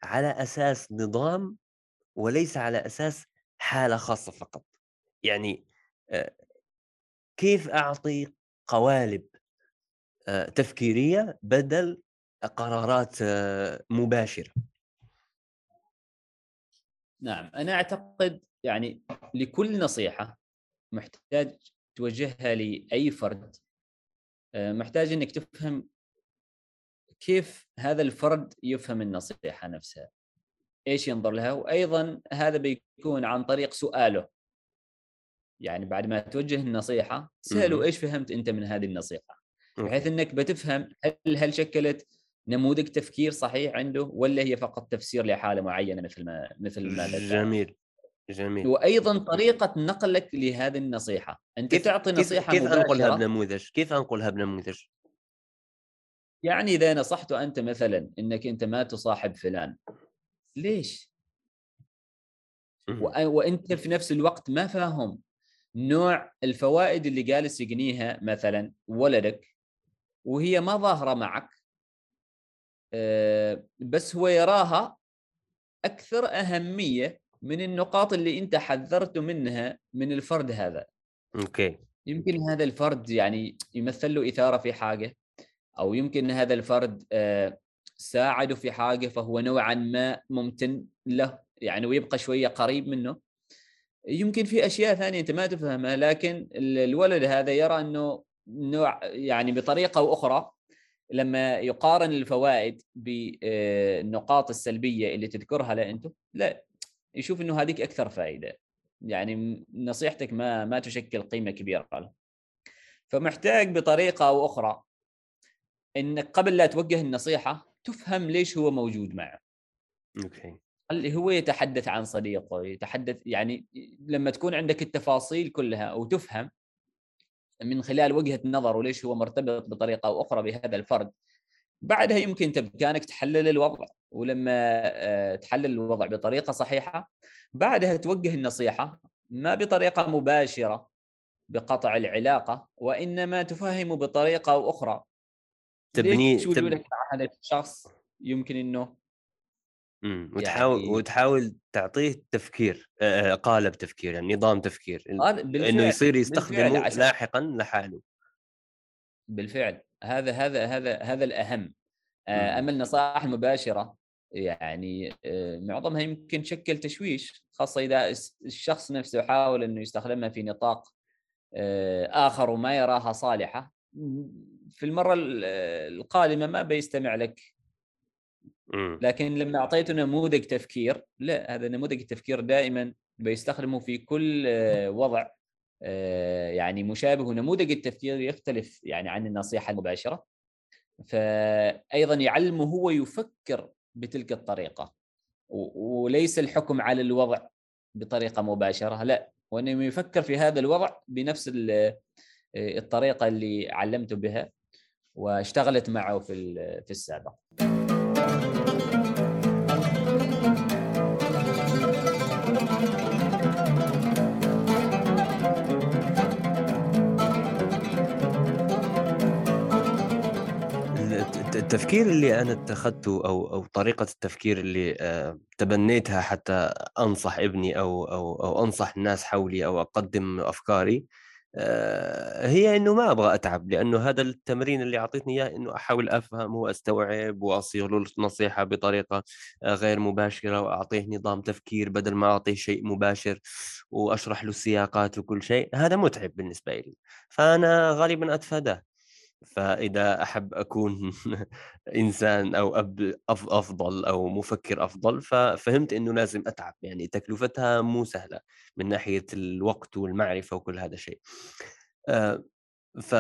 على أساس نظام وليس على أساس حالة خاصة فقط يعني كيف أعطي قوالب تفكيرية بدل قرارات مباشرة؟ نعم أنا أعتقد يعني لكل نصيحة محتاج توجهها لأي فرد محتاج إنك تفهم كيف هذا الفرد يفهم النصيحة نفسها إيش ينظر لها وأيضا هذا بيكون عن طريق سؤاله. يعني بعد ما توجه النصيحة سأله إيش فهمت أنت من هذه النصيحة؟ بحيث إنك بتفهم هل هل شكلت نموذج تفكير صحيح عنده ولا هي فقط تفسير لحالة معينة مثل ما مثل ما جميل جميل. وأيضا طريقة نقلك لهذه النصيحة. أنت كيف تعطي نصيحة كيف أنقلها بنموذج؟ كيف أنقلها بنموذج؟ يعني إذا نصحته أنت مثلا إنك أنت ما تصاحب فلان ليش؟ وأنت في نفس الوقت ما فاهم. نوع الفوائد اللي جالس يقنيها مثلا ولدك وهي ما ظاهرة معك آه، بس هو يراها أكثر أهمية من النقاط اللي أنت حذرته منها من الفرد هذا. أوكي. يمكن هذا الفرد يعني يمثل له إثارة في حاجة أو يمكن هذا الفرد آه، ساعده في حاجة فهو نوعا ما ممتن له يعني ويبقى شوية قريب منه. يمكن في أشياء ثانية أنت ما تفهمها لكن الولد هذا يرى إنه نوع يعني بطريقة أو أخرى لما يقارن الفوائد بالنقاط السلبية اللي تذكرها له أنت لا يشوف إنه هذيك أكثر فائدة. يعني نصيحتك ما ما تشكل قيمة كبيرة له. فمحتاج بطريقة أو أخرى إنك قبل لا توجه النصيحة تفهم ليش هو موجود معه. أوكي. اللي هو يتحدث عن صديقه يتحدث يعني لما تكون عندك التفاصيل كلها وتفهم من خلال وجهة نظر وليش هو مرتبط بطريقة أو أخرى بهذا الفرد بعدها يمكن بامكانك تحلل الوضع ولما آه، تحلل الوضع بطريقة صحيحة بعدها توجه النصيحة ما بطريقة مباشرة بقطع العلاقة وإنما تفهمه بطريقة أو أخرى. تبني ليش وجودك مع هذا الشخص؟ يمكن إنه امم وتحاول يعني... وتحاول تعطيه تفكير قالب تفكير يعني نظام تفكير. إنه يصير يستخدمه. لاحقا لحاله بالفعل هذا هذا هذا هذا الأهم أما النصائح المباشرة يعني معظمها يمكن تشكل تشويش خاصة إذا الشخص نفسه حاول إنه يستخدمها في نطاق آخر وما يراها صالحة في المرة القادمة ما بيستمع لك لكن لما أعطيته نموذج تفكير لا هذا نموذج التفكير دائما بيستخدمه في كل وضع يعني مشابه. ونموذج التفكير يختلف يعني عن النصيحة المباشرة. فايضا يعلمه هو يفكر بتلك الطريقة. وليس الحكم على الوضع بطريقة مباشرة لا. وانه يفكر في هذا الوضع بنفس الطريقة اللي علمته بها واشتغلت معه في في السابق. التفكير اللي أنا اتخذته أو أو طريقة التفكير اللي آه، تبنيتها حتى أنصح ابني أو أو أو أنصح الناس حولي أو أقدم أفكاري آه، هي إنه ما أبغى أتعب لأنه هذا التمرين اللي أعطيتني إياه إنه أحاول أفهم وأستوعب وأصيغ له النصيحة بطريقة آه، غير مباشرة وأعطيه نظام تفكير بدل ما أعطيه شيء مباشر وأشرح له السياقات وكل شيء هذا متعب بالنسبة لي. فأنا غالبا أتفاداه. فإذا أحب أكون (laughs) إنسان أو أب أفضل أو مفكر أفضل ففهمت إنه لازم أتعب. يعني تكلفتها مو سهلة من ناحية الوقت والمعرفة وكل هذا الشيء. آه، ف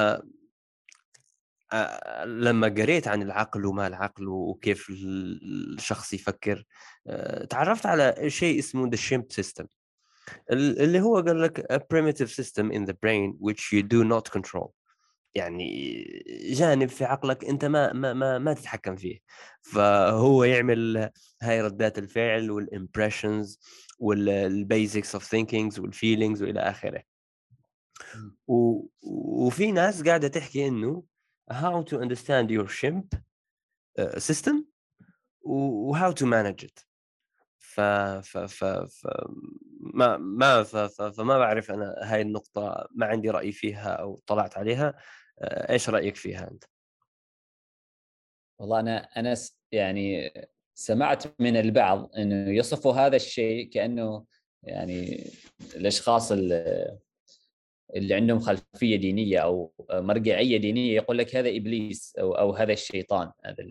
آه، لما قريت عن العقل وما العقل وكيف الشخص يفكر آه، تعرفت على شيء اسمه the shimp system. اللي هو قال لك a primitive system in the brain which you do not control. يعني جانب في عقلك أنت ما ما ما, ما تتحكم فيه. فهو يعمل هاي ردات الفعل وال impressions وال basics of thinkings وال feelings وإلى آخره. و... وفي ناس قاعدة تحكي إنه how to understand your chimp system و how to manage it. ف ف ف, ف... ما ما ف... ف... فما بعرف أنا هاي النقطة ما عندي رأي فيها أو طلعت عليها. إيش رأيك فيها أنت؟ والله أنا أنا يعني سمعت من البعض إنه يصفوا هذا الشيء كأنه يعني الأشخاص اللي عندهم خلفية دينية أو مرجعية دينية يقول لك هذا إبليس أو أو هذا الشيطان هذا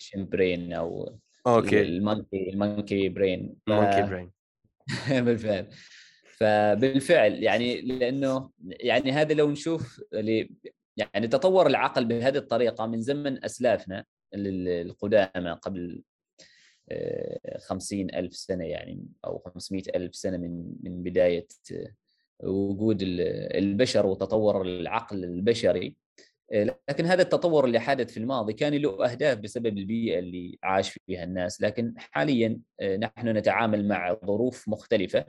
الشمبرين أو أوكي. المونكي المونكي برين. المونكي برين. (laughs) بالفعل. فبالفعل يعني لأنه يعني هذا لو نشوف يعني تطور العقل بهذه الطريقة من زمن أسلافنا القدامى قبل آه، خمسين ألف سنة يعني أو خمسمائة ألف سنة من من بداية آه، وجود البشر وتطور العقل البشري. آه، لكن هذا التطور اللي حدث في الماضي كان له أهداف بسبب البيئة اللي عاش فيها الناس. لكن حاليا نحن نتعامل مع ظروف مختلفة.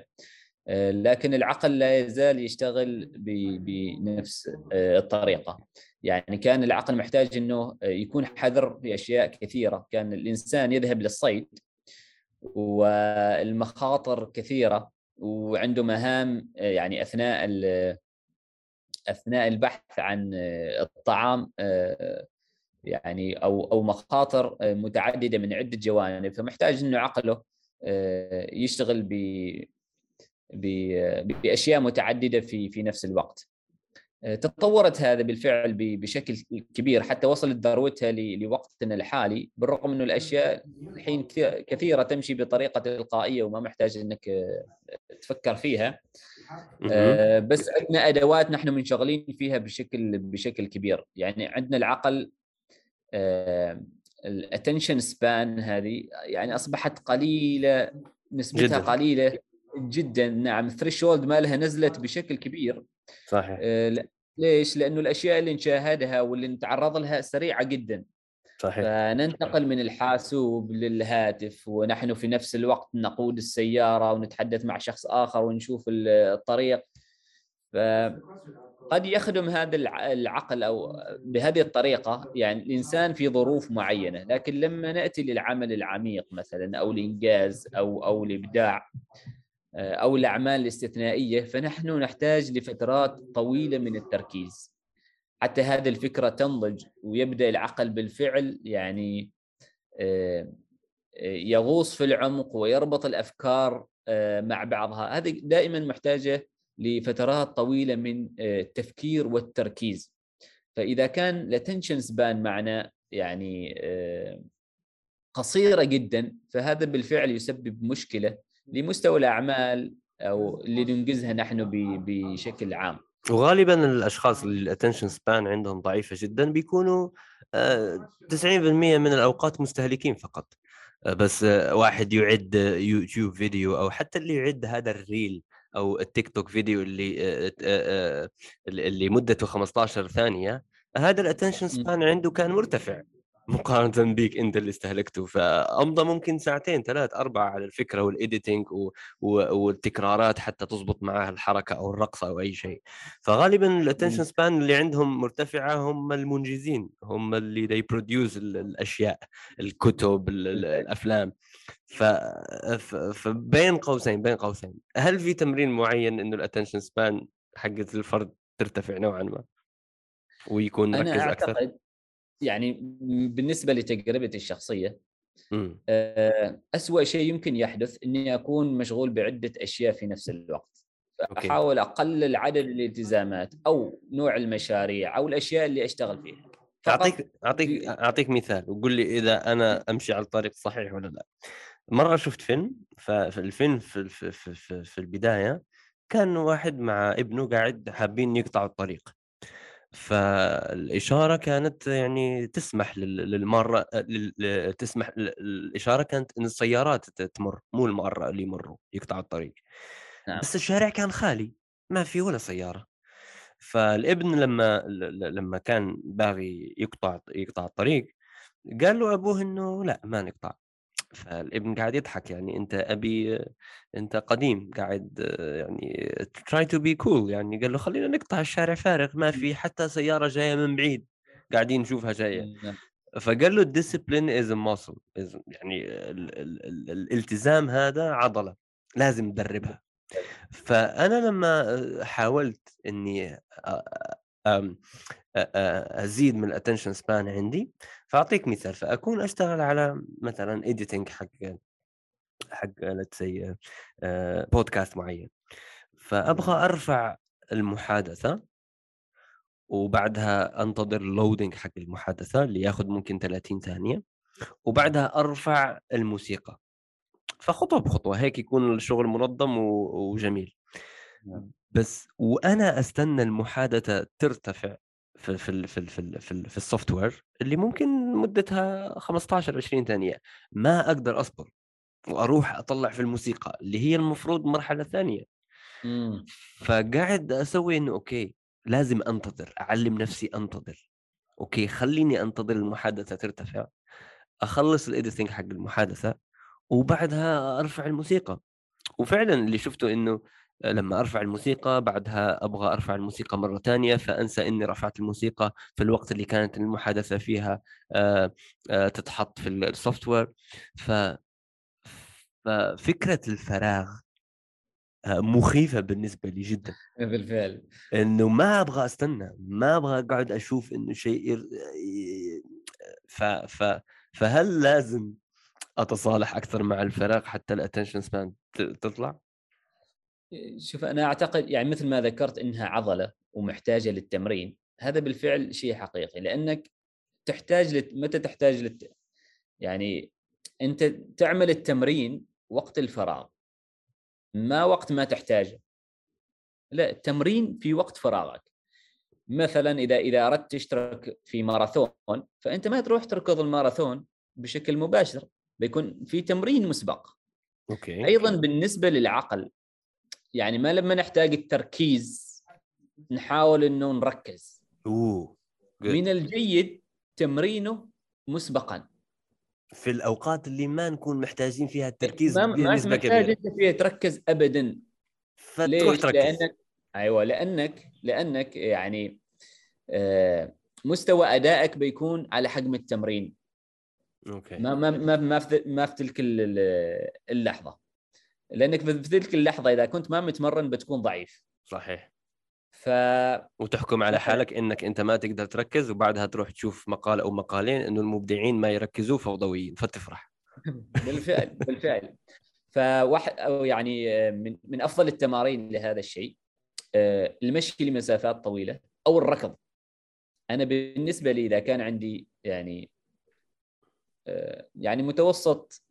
لكن العقل لا يزال يشتغل بنفس آه، الطريقة. يعني كان العقل محتاج إنه يكون حذر في أشياء كثيرة. كان الإنسان يذهب للصيد والمخاطر كثيرة وعنده مهام آه، يعني أثناء أثناء البحث عن الطعام يعني أو أو مخاطر متعددة من عدة جوانب. فمحتاج إنه عقله يشتغل بأشياء متعددة في في نفس الوقت. تطورت هذا بالفعل بشكل كبير حتى وصلت ذروتها لوقتنا الحالي بالرغم إنه الأشياء الحين كثيرة تمشي بطريقة تلقائية وما محتاج إنك تفكر فيها. آه، بس عندنا أدوات نحن منشغلين فيها بشكل بشكل كبير. يعني عندنا العقل الاتنشن سبان هذه يعني أصبحت قليلة نسبتها جداً. قليلة. جدا نعم الثريشولد مالها نزلت بشكل كبير. صحيح. آه ليش؟ لأنه الأشياء اللي نشاهدها واللي نتعرض لها سريعة جدا. صحيح. فننتقل من الحاسوب للهاتف ونحن في نفس الوقت نقود السيارة ونتحدث مع شخص آخر ونشوف الطريق. فقد يخدم هذا العقل أو بهذه الطريقة يعني الإنسان في ظروف معينة. لكن لما نأتي للعمل العميق مثلا أو الإنجاز أو أو الإبداع أو الأعمال الاستثنائية فنحن نحتاج لفترات طويلة من التركيز. حتى هذه الفكرة تنضج ويبدأ العقل بالفعل يعني آه، يغوص في العمق ويربط الأفكار آه، مع بعضها. هذه دائما محتاجة لفترات طويلة من آه، التفكير والتركيز. فإذا كان الاتنشن سبان معنا يعني قصيرة جدا فهذا بالفعل يسبب مشكلة. لمستوى الأعمال أو اللي ننجزها نحن بشكل عام. وغالبا الأشخاص اللي ال attention span عندهم ضعيفة جدا بيكونوا 90% آه، من الأوقات مستهلكين فقط. آه، بس آه، واحد يعد يوتيوب فيديو أو حتى اللي يعد هذا ال reel أو التيك توك فيديو اللي اللي مدته 15 ثانية هذا ال attention span عنده كان مرتفع. مقارنة بيك أنت اللي استهلكته. فأمضى ممكن ساعتين ثلاث أربع على الفكرة وال editing و... و... والتكرارات حتى تضبط معها الحركة أو الرقصه أو أي شيء. فغالبا ال attention span اللي عندهم مرتفعة هم المنجزين هم اللي they produce الأشياء الكتب الأفلام. ف... ف... فبين قوسين بين قوسين. هل في تمرين معين إنه ال attention span حقت الفرد ترتفع نوعا ما؟ ويكون مركز أنا أعتقد أكثر يعني بالنسبة لتجربتي الشخصية آه، أسوأ شيء يمكن يحدث إني أكون مشغول بعدة أشياء في نفس الوقت. احاول أقلل عدد الالتزامات أو نوع المشاريع أو الأشياء اللي أشتغل فيها. أعطيك أعطيك أعطيك مثال وقول لي إذا أنا أمشي على الطريق الصحيح ولا لا. مرة شفت فيلم فالفيلم في, في, في, في البداية كان واحد مع ابنه قاعد حابين يقطعوا الطريق. فالإشارة كانت يعني تسمح للمرة تسمح الإشارة كانت إن السيارات تمر مو المرة اللي يمروا يقطعوا الطريق. نعم. بس الشارع كان خالي ما في ولا سيارة. فالإبن لما لما كان باغي يقطع يقطع الطريق قال له أبوه إنه لا ما نقطع. فالابن قاعد يضحك يعني أنت أبي أنت قديم قاعد يعني try to be cool يعني قال له خلينا نقطع الشارع فارغ ما في حتى سيارة جاية من بعيد قاعدين نشوفها جاية. نعم. فقال له ال discipline is muscle يعني ال ال ال الالتزام هذا عضلة لازم تدربها. فأنا لما حاولت إني أزيد من ال attention span عندي. فأعطيك مثال فأكون أشتغل على مثلا editing حق حق say بودكاست معين. فأبغى أرفع المحادثة وبعدها أنتظر ال loading حق المحادثة اللي ياخذ ممكن 30 ثانية وبعدها أرفع الموسيقى. فخطوة بخطوة هيك يكون الشغل منظم وجميل. نعم. بس وأنا أستنى المحادثة ترتفع في في في في, في, في ال software اللي ممكن مدتها 15 20 ثانية. ما أقدر أصبر وأروح أطلع في الموسيقى اللي هي المفروض مرحلة ثانية. إمم. فقاعد أسوي إنه okay لازم أنتظر أعلم نفسي أنتظر. okay خليني أنتظر المحادثة ترتفع. أخلص ال editing حق المحادثة وبعدها أرفع الموسيقى. وفعلا اللي شفته إنه لما أرفع الموسيقى بعدها أبغى أرفع الموسيقى مرة ثانية فأنسى إني رفعت الموسيقى في الوقت اللي كانت المحادثة فيها تتحط في السوفت وير ف ففكره الفراغ مخيفة بالنسبة لي جدا. بالفعل. إنه ما أبغى أستنى ما أبغى أقعد أشوف إنه شيء ف... ف... فهل لازم أتصالح أكثر مع الفراغ حتى الاتنشن سبان تطلع؟ شوف أنا أعتقد يعني مثل ما ذكرت إنها عضلة ومحتاجة للتمرين هذا بالفعل شيء حقيقي لأنك تحتاج لت... متى تحتاج للت... يعني أنت تعمل التمرين وقت الفراغ ما وقت ما تحتاجه. لا التمرين في وقت فراغك. مثلا إذا إذا أردت تشترك في ماراثون فأنت ما تروح تركض الماراثون بشكل مباشر بيكون في تمرين مسبق. أوكي. أيضا بالنسبة للعقل يعني ما لما نحتاج التركيز نحاول إنه نركز. أوه good. من الجيد تمرينه مسبقا. في الأوقات اللي ما نكون محتاجين فيها التركيز ما بنسبة محتاج كبيرة. فيها تركز ابدا. فتروح؟ تركز. لانك أيوه لانك لأنك يعني آه، مستوى أدائك بيكون على حجم التمرين. أوكي. ما ما ما ما في ما في تلك ال- ال- اللحظة. لأنك في تلك اللحظة إذا كنت ما متمرن بتكون ضعيف. صحيح. ف وتحكم على. حالك إنك أنت ما تقدر تركز وبعدها تروح تشوف مقال أو مقالين إنه المبدعين ما يركزوا فوضويين فتفرح. (laughs) بالفعل بالفعل. فواحد أو يعني آه، من من أفضل التمارين لهذا الشيء آه، المشي لمسافات طويلة أو الركض. أنا بالنسبة لي إذا كان عندي يعني آه، يعني متوسط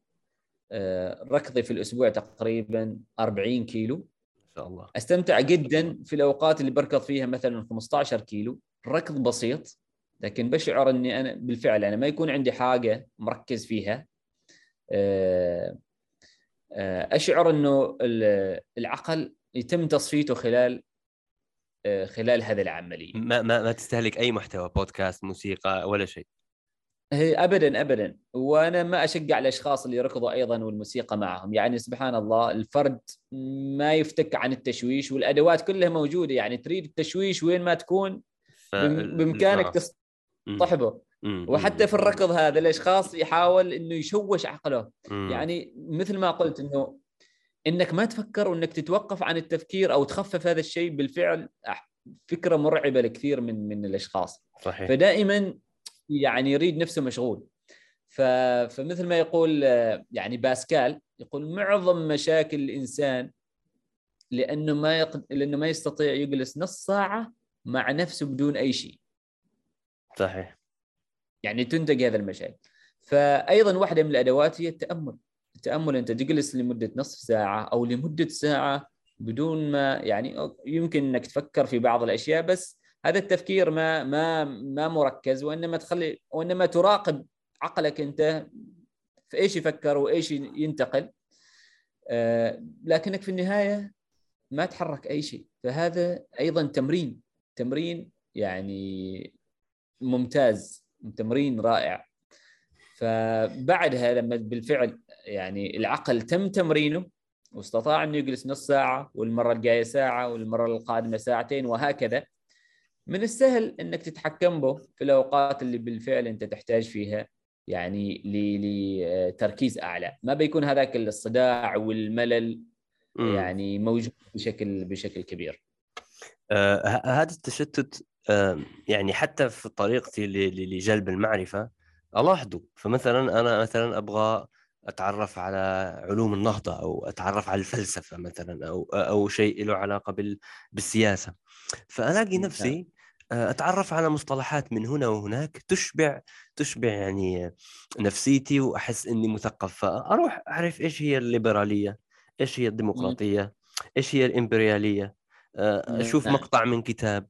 ركضي في الأسبوع تقريبا 40 كيلو. إن شاء الله. أستمتع جدا في الأوقات اللي بركض فيها مثلا 15 كيلو. ركض بسيط لكن بشعر إني أنا بالفعل أنا ما يكون عندي حاجة مركز فيها. آه، آه، أشعر إنه ال- العقل يتم تصفيته خلال آه، خلال هذه العملية. ما ما ما تستهلك أي محتوى بودكاست موسيقى ولا شيء. هي ابدا ابدا. وأنا ما أشجع الأشخاص اللي يركضوا أيضا والموسيقى معهم. يعني سبحان الله الفرد ما يفتك عن التشويش والأدوات كلها موجودة. يعني تريد التشويش وين ما تكون ف... بإمكانك. تصطحبه. وحتى في الركض هذا الأشخاص يحاول إنه يشوش عقله. يعني مثل ما قلت إنه إنك ما تفكر وإنك تتوقف عن التفكير أو تخفف هذا الشيء بالفعل فكرة مرعبة لكثير من من الأشخاص. صحيح. فدائما يعني يريد نفسه مشغول. فمثل ما يقول آه، يعني باسكال يقول معظم مشاكل الإنسان لأنه ما يق... لأنه ما يستطيع يجلس نص ساعة مع نفسه بدون أي شيء. صحيح. يعني تنتج هذا المشاكل. فايضا واحدة من الأدوات هي التأمل. التأمل أنت تجلس لمدة نصف ساعة أو لمدة ساعة بدون ما يعني يمكن إنك تفكر في بعض الأشياء بس هذا التفكير ما ما ما مركز وإنما تخلي وإنما تراقب عقلك أنت في إيش يفكر وإيش ينتقل. آه، لكنك في النهاية ما تحرك أي شيء. فهذا أيضا تمرين. تمرين يعني ممتاز تمرين رائع. فبعدها لما بالفعل يعني العقل تم تمرينه واستطاع إنه يجلس نص ساعة والمرة الجاية ساعة والمرة القادمة ساعتين وهكذا. من السهل إنك تتحكم به في الأوقات اللي بالفعل أنت تحتاج فيها يعني لتركيز أعلى ما بيكون هذاك الصداع والملل. يعني موجود بشكل بشكل كبير آه هذا التشتت آه يعني حتى في طريقتي لجلب المعرفة ألاحظه فمثلا أنا مثلا أبغى أتعرف على علوم النهضة أو أتعرف على الفلسفة مثلا أو أو شيء له علاقة بال بالسياسة فألاقي ممتاز. نفسي آه، أتعرف على مصطلحات من هنا وهناك تشبع تشبع يعني نفسيتي وأحس إني مثقف. فأروح أعرف إيش هي الليبرالية إيش هي الديمقراطية إيش هي الإمبريالية. آه، أشوف نعم. مقطع من كتاب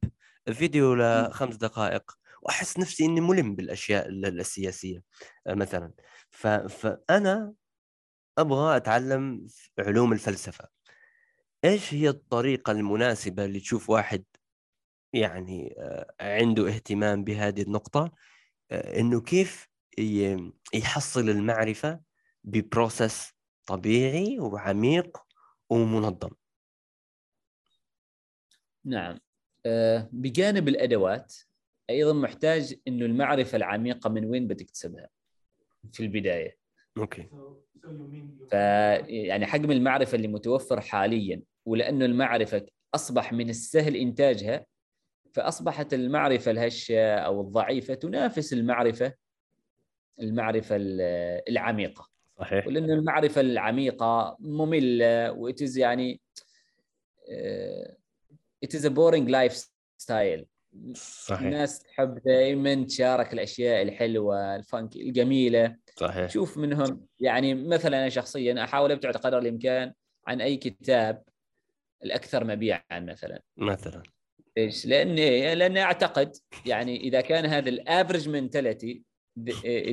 فيديو لخمس دقائق وأحس نفسي إني ملم بالأشياء ال- السياسية آه، مثلا. فانا أبغى أتعلم علوم الفلسفة. إيش هي الطريقة المناسبة اللي تشوف واحد يعني آه، عنده اهتمام بهذه النقطة آه، إنه كيف يحصل المعرفة ببروسس طبيعي وعميق ومنظم. نعم. آه، بجانب الأدوات أيضا محتاج إنه المعرفة العميقة من وين بتكتسبها في البداية. أوكي. ف يعني حجم المعرفة اللي متوفر حاليا ولأنه المعرفة أصبح من السهل إنتاجها فأصبحت المعرفة الهشة أو الضعيفة تنافس المعرفة المعرفة ال- العميقة. صحيح. ولأنه المعرفة العميقة مملة وإتز يعني it is a boring lifestyle. صحيح. الناس تحب دائما تشارك الأشياء الحلوة الفانك الجميلة. صحيح. شوف منهم يعني مثلا أنا شخصيا أحاول أبتعد قدر الإمكان عن أي كتاب الأكثر مبيعا مثلا. مثلا. إيش؟ لأن لأن أعتقد يعني إذا كان هذا ال average mentality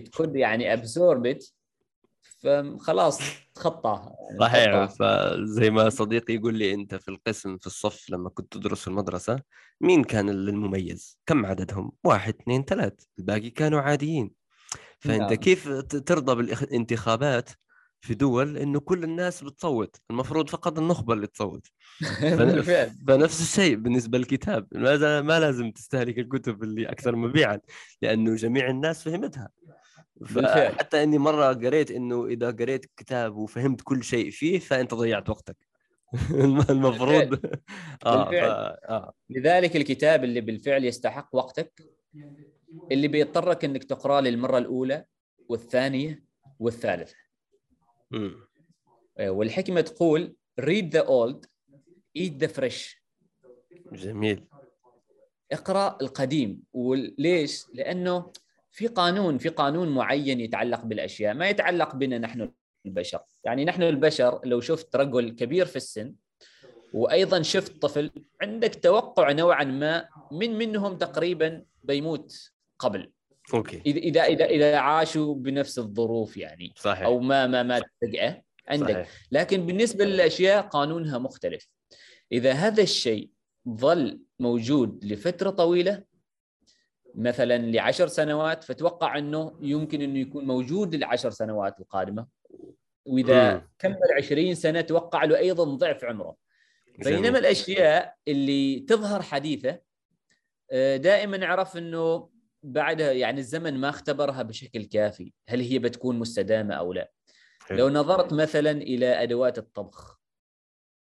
تكون يعني absorb it فخلاص تخطاها يعني صحيح. فزي ما صديقي يقول لي أنت في القسم في الصف لما كنت تدرس في المدرسة مين كان المميز؟ كم عددهم؟ واحد اثنين ثلاث الباقي كانوا عاديين فأنت نعم. كيف ترضى بالانتخابات في دول إنه كل الناس بتصوت المفروض فقط النخبة اللي تصوت (laughs) فن- بالفعل فنفس الشيء بالنسبة للكتاب ما ما لازم تستهلك الكتب اللي أكثر مبيعا لأنه جميع الناس فهمتها بالفعل. حتى إني مرة قريت إنه إذا قريت كتاب وفهمت كل شيء فيه فأنت ضيعت وقتك (laughs) المفروض (laughs) آه ف... بالفعل. آه لذلك الكتاب اللي بالفعل يستحق وقتك اللي بيضطرك إنك تقرأه للمرة الأولى والثانية والثالثة. والحكمة تقول read the old eat the fresh. جميل. اقرأ القديم. وليش؟ لأنه في قانون في قانون معين يتعلق بالأشياء ما يتعلق بنا نحن البشر، يعني نحن البشر لو شفت رجل كبير في السن وأيضا شفت طفل عندك توقع نوعا ما من منهم تقريبا بيموت قبل. أوكي اذا اذا اذا عاشوا بنفس الظروف يعني صحيح أو ما ما مات فجاه عندك صحيح. لكن بالنسبة للأشياء قانونها مختلف إذا هذا الشيء ظل موجود لفترة طويلة مثلا لعشر سنوات فتوقع أنه يمكن أنه يكون موجود للعشر سنوات القادمة وإذا مم. كمل 20 سنة توقع له أيضا ضعف عمره. بينما الأشياء اللي تظهر حديثة آه، دائما نعرف أنه بعدها يعني الزمن ما اختبرها بشكل كافي. هل هي بتكون مستدامة أو لا؟ حلو. لو نظرت مثلا إلى أدوات الطبخ.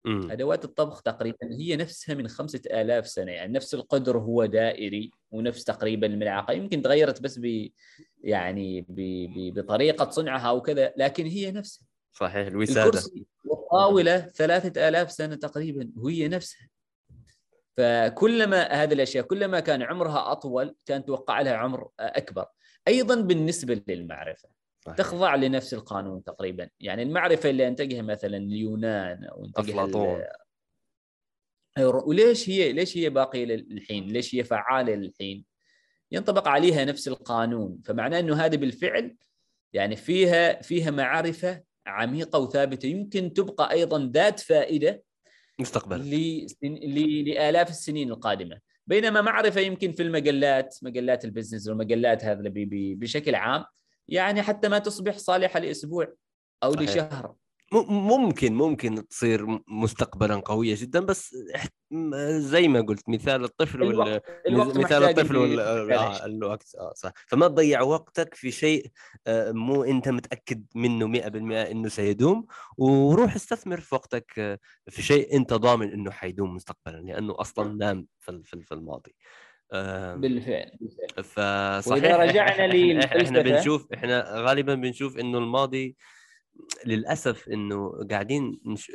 مم. أدوات الطبخ تقريبا هي نفسها من خمسة آلاف سنة. يعني نفس القدر هو دائري ونفس تقريبا الملعقة. يمكن تغيرت بس ب يعني ب... ب... بطريقة صنعها وكذا لكن هي نفسها. صحيح الوسادة. الكرسي والطاولة ثلاثة آلاف سنة تقريبا وهي نفسها. فكلما هذه الأشياء كلما كان عمرها أطول كان توقع لها عمر أكبر أيضا بالنسبة للمعرفة صحيح. تخضع لنفس القانون تقريبا يعني المعرفة اللي أنتجها مثلا اليونان أو أنتجها. ال- وليش هي ليش هي باقية للحين؟ ليش هي فعالة للحين؟ ينطبق عليها نفس القانون فمعناه إنه هذه بالفعل يعني فيها فيها معرفة عميقة وثابتة يمكن تبقى أيضا ذات فائدة مستقبل. لسن... ل... لآلاف السنين القادمة. بينما معرفة يمكن في المجلات مجلات البزنس والمجلات هذا ب... ب... بشكل عام يعني حتى ما تصبح صالحة لأسبوع أو صحيح. لشهر. ممكن ممكن تصير مستقبلا قوية جدا بس زي ما قلت مثال الطفل وال الوقت, مثال الطفل وال... آه الوقت آه صح. فما تضيع وقتك في شيء آه مو أنت متأكد منه 100% إنه سيدوم وروح استثمر في وقتك آه، في شيء أنت ضامن إنه حيدوم مستقبلا لأنه أصلا نام في ال- في ال- في الماضي. بالفعل, بالفعل. فصحيح وإذا رجعنا إحنا بنشوف إحنا غالبا بنشوف إنه الماضي للأسف إنه قاعدين نش...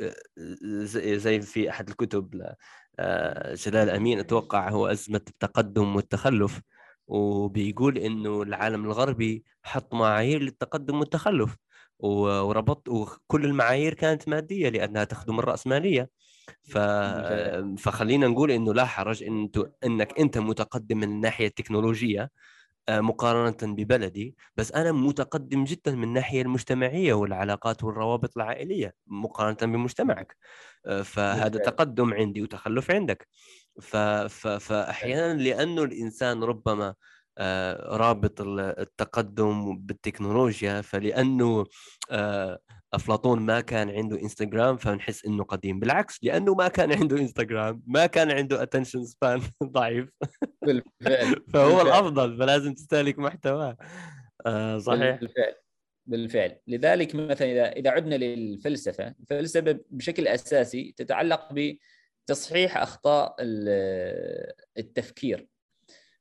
زي زي في أحد الكتب ل... آه، جلال أمين أتوقع هو أزمة التقدم والتخلف وبيقول إنه العالم الغربي حط معايير للتقدم والتخلف وربط وكل المعايير كانت مادية لأنها تخدم الرأسمالية. ف... فخلينا نقول إنه لا حرج انت إنك أنت متقدم من الناحيه التكنولوجيه آه، مقارنة ببلدي بس أنا متقدم جدا من الناحية المجتمعية والعلاقات والروابط العائلية مقارنة بمجتمعك. آه، فهذا. تقدم عندي وتخلف عندك. ف... ف... فاحيانا لأنه الإنسان ربما آه، رابط ال- التقدم بالتكنولوجيا فلأنه آه، أفلاطون ما كان عنده انستغرام فنحس إنه قديم. بالعكس لأنه ما كان عنده انستغرام ما كان عنده attention span (laughs) ضعيف. بالفعل (laughs) فهو بالفعل. الأفضل فلازم تستهلك محتواه. آه صحيح. بالفعل بالفعل. لذلك مثلا إذا إذا عدنا للفلسفة الفلسفة بشكل أساسي تتعلق بتصحيح أخطاء ال- التفكير.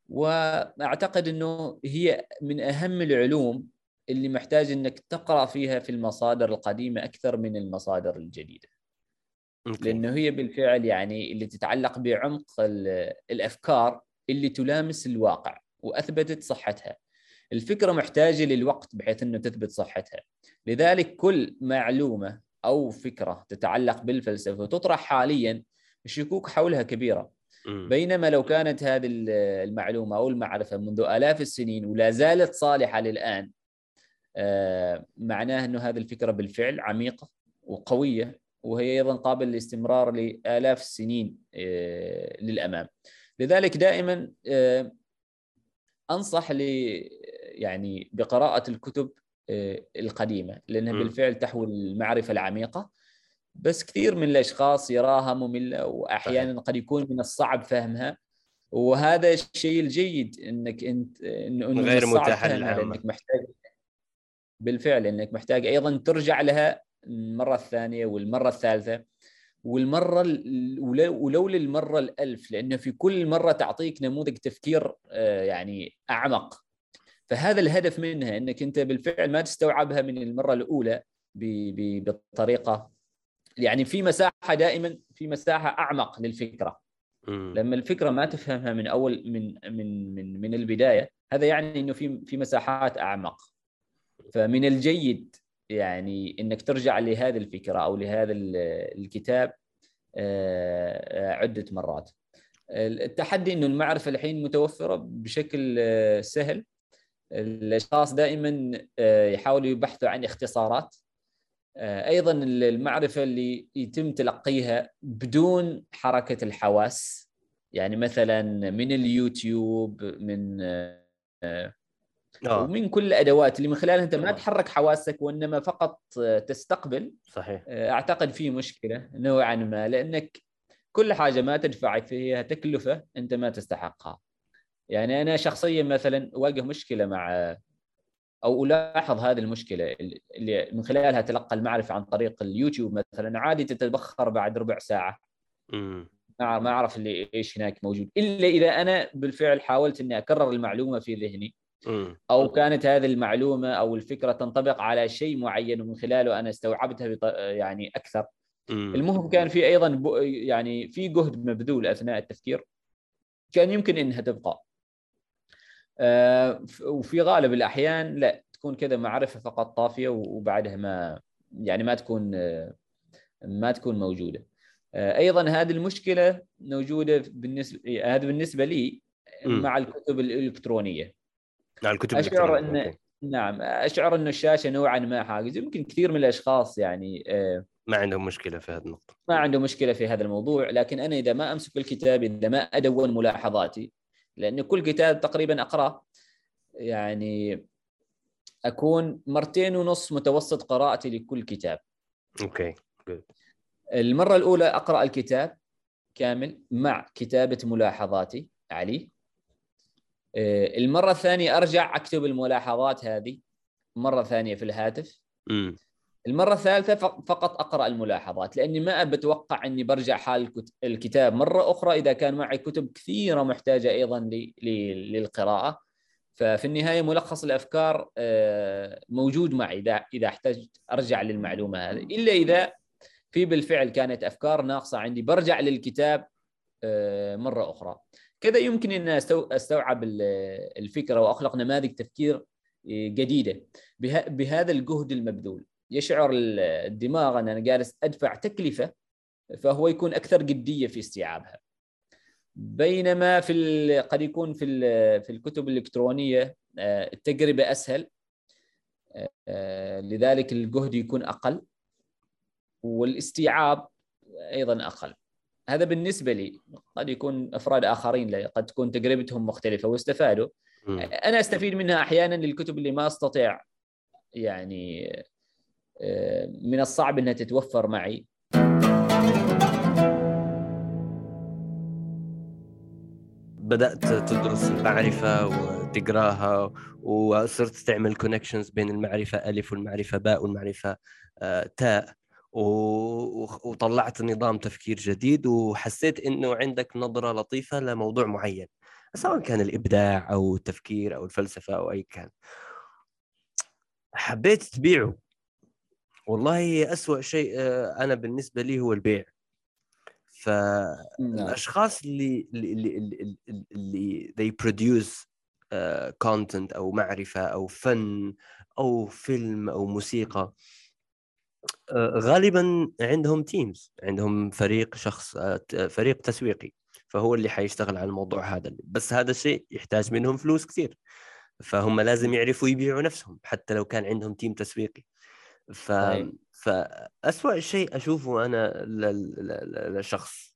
وأعتقد إنه هي من أهم العلوم اللي محتاج إنك تقرأ فيها في المصادر القديمة أكثر من المصادر الجديدة أوكي. لأنه هي بالفعل يعني اللي تتعلق بعمق ال- الأفكار اللي تلامس الواقع وأثبتت صحتها. الفكرة محتاجة للوقت بحيث إنه تثبت صحتها. لذلك كل معلومة أو فكرة تتعلق بالفلسفة وتطرح حاليا الشكوك حولها كبيرة. بينما لو كانت هذه ال- المعلومة أو المعرفة منذ آلاف السنين ولا زالت صالحة للآن آه، معناه أنه هذه الفكرة بالفعل عميقة وقوية وهي أيضا قابلة للاستمرار لآلاف السنين آه، للأمام. لذلك دائما آه، أنصح ل يعني بقراءة الكتب القديمة لأنها مم. بالفعل تحوي المعرفة العميقة بس كثير من الأشخاص يراها ممله وأحيانا قد يكون من الصعب فهمها. وهذا الشيء الجيد إنك انت إنه غير للعامة. لأنك محتاج بالفعل إنك محتاج أيضا ترجع لها المرة الثانية والمرة الثالثة. والمرة ال- ولو للمرة الألف لأنه في كل مرة تعطيك نموذج تفكير آه، يعني أعمق. فهذا الهدف منها إنك أنت بالفعل ما تستوعبها من المرة الأولى ب- ب- بالطريقة يعني في مساحة دائما في مساحة أعمق للفكرة. مم. لما الفكرة ما تفهمها من أول من من من من البداية هذا يعني إنه في في مساحات أعمق. فمن الجيد يعني إنك ترجع لهذه الفكرة أو لهذا ال- الكتاب آه، عدة مرات. التحدي إنه المعرفة الحين متوفرة بشكل آه، سهل. الأشخاص دائما آه، يحاولوا يبحثوا عن اختصارات. أيضا المعرفة اللي يتم تلقيها بدون حركة الحواس يعني مثلا من اليوتيوب من آه، آه ومن كل الأدوات اللي من خلالها أنت ما. تحرك حواسك وإنما فقط آه، تستقبل صحيح آه، أعتقد في مشكلة نوعا ما لأنك كل حاجة ما تدفع فيها تكلفة أنت ما تستحقها. يعني أنا شخصيا مثلا أواجه مشكلة مع أو ألاحظ هذه المشكلة اللي من خلالها تلقى المعرفة عن طريق اليوتيوب مثلا عادي تتبخر بعد ربع ساعة. ما ما أعرف اللي إيش هناك موجود إلا إذا أنا بالفعل حاولت إني أكرر المعلومة في ذهني. أو كانت هذه المعلومة أو الفكرة تنطبق على شيء معين ومن خلاله أنا استوعبتها بط... يعني أكثر. المهم كان في أيضا ب... يعني في جهد مبذول أثناء التفكير كان يمكن إنها تبقى وفي غالب الأحيان لا تكون كذا معرفة فقط طافية وبعدها ما يعني ما تكون آه، ما تكون موجودة آه، أيضا هذه المشكلة موجودة بالنسبة هذا بالنسبة لي. مع الكتب الإلكترونية على الكتب أشعر الإلكترونية. إن. نعم أشعر إن الشاشة نوعا ما حاجز يمكن كثير من الأشخاص يعني آه، ما عندهم مشكلة في هذه النقطة ما عنده مشكلة في هذا الموضوع لكن أنا إذا ما أمسك الكتاب إذا ما أدون ملاحظاتي لأن كل كتاب تقريبا أقرأه. يعني أكون مرتين ونص متوسط قراءتي لكل كتاب. أوكي المرة الأولى أقرأ الكتاب كامل مع كتابة ملاحظاتي عليه آه، المرة الثانية أرجع أكتب الملاحظات هذه مرة ثانية في الهاتف. مم. المرة الثالثة فقط أقرأ الملاحظات لأني ما بتوقع أني برجع حال الكت- الكتاب مرة أخرى إذا كان معي كتب كثيرة محتاجة أيضا للقراءة. ففي النهاية ملخص الأفكار آه، موجود معي إذا إذا احتجت أرجع للمعلومة هذه. إلا إذا في بالفعل كانت أفكار ناقصة عندي برجع للكتاب آه، مرة أخرى. كذا يمكن أن أستو- أستوعب ال- الفكرة وأخلق نماذج تفكير آه، جديدة. به- بهذا الجهد المبذول. يشعر الدماغ ان أنا جالس أدفع تكلفة فهو يكون أكثر جدية في استيعابها. بينما في ال- قد يكون في ال- في الكتب الإلكترونية آه، التجربة أسهل آه، لذلك الجهد يكون أقل والاستيعاب أيضا أقل. هذا بالنسبة لي قد يكون أفراد آخرين قد تكون تجربتهم مختلفة واستفادوا. أنا أستفيد منها أحيانا للكتب اللي ما أستطيع يعني من الصعب إنها تتوفر معي. بدأت تدرس المعرفة وتقراها وصرت تعمل كونكشنز بين المعرفة ألف والمعرفة باء والمعرفة آه، تاء. وطلعت نظام تفكير جديد وحسيت إنه عندك نظرة لطيفة لموضوع معين سواء كان الإبداع أو التفكير أو الفلسفة أو أي كان. حبيت تبيعه. والله أسوأ شيء آه، أنا بالنسبة لي هو البيع. فالأشخاص اللي اللي اللي, اللي, اللي they produce content أو معرفة أو فن أو فيلم أو موسيقى آه، غالبا عندهم teams عندهم فريق شخص آه، فريق تسويقي فهو اللي حيشتغل على الموضوع هذا. بس هذا الشيء يحتاج منهم فلوس كثير فهم لازم يعرفوا يبيعوا نفسهم حتى لو كان عندهم team تسويقي. ف فأسوأ شيء أشوفه أنا لشخص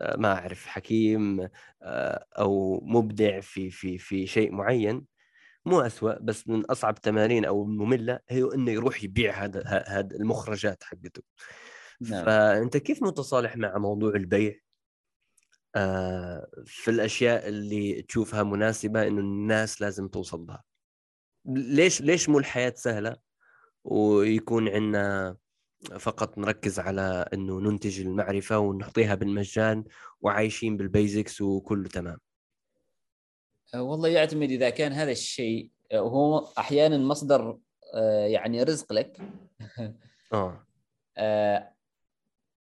آه، ما أعرف حكيم أو مبدع في في في شيء معين مو أسوأ بس من أصعب تمارين أو مملة هي إنه يروح يبيع هذا هذا المخرجات حقته. نعم. فأنت كيف متصالح مع موضوع البيع؟ آه في الأشياء اللي تشوفها مناسبة إنه الناس لازم توصل لها. ليش ليش مو الحياة سهلة؟ ويكون عندنا فقط نركز على إنه ننتج المعرفة ونعطيها بالمجان وعايشين بالبيزكس وكله تمام. آه، والله يعتمد إذا كان هذا الشيء آه، هو أحيانا مصدر آه، يعني رزق لك. (laughs) آه.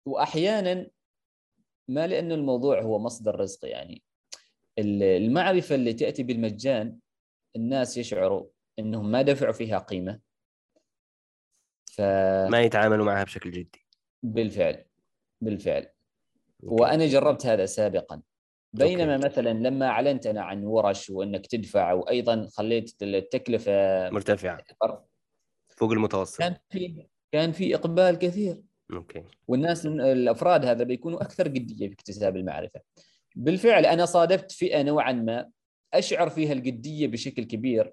واحيانا ما لأن الموضوع هو مصدر رزق يعني المعرفة اللي تأتي بالمجان الناس يشعروا أنهم ما دفعوا فيها قيمة. ف... ما يتعاملوا معها بشكل جدي. بالفعل بالفعل. okay. وأنا جربت هذا سابقا. بينما okay. مثلا لما أعلنت أنا عن ورش وأنك تدفع وأيضا خليت التكلفة مرتفعة. فوق المتوسط. كان في كان في إقبال كثير. okay. والناس الأفراد هذا بيكونوا أكثر جدية في اكتساب المعرفة. بالفعل أنا صادفت فئة نوعا ما أشعر فيها الجدية بشكل كبير.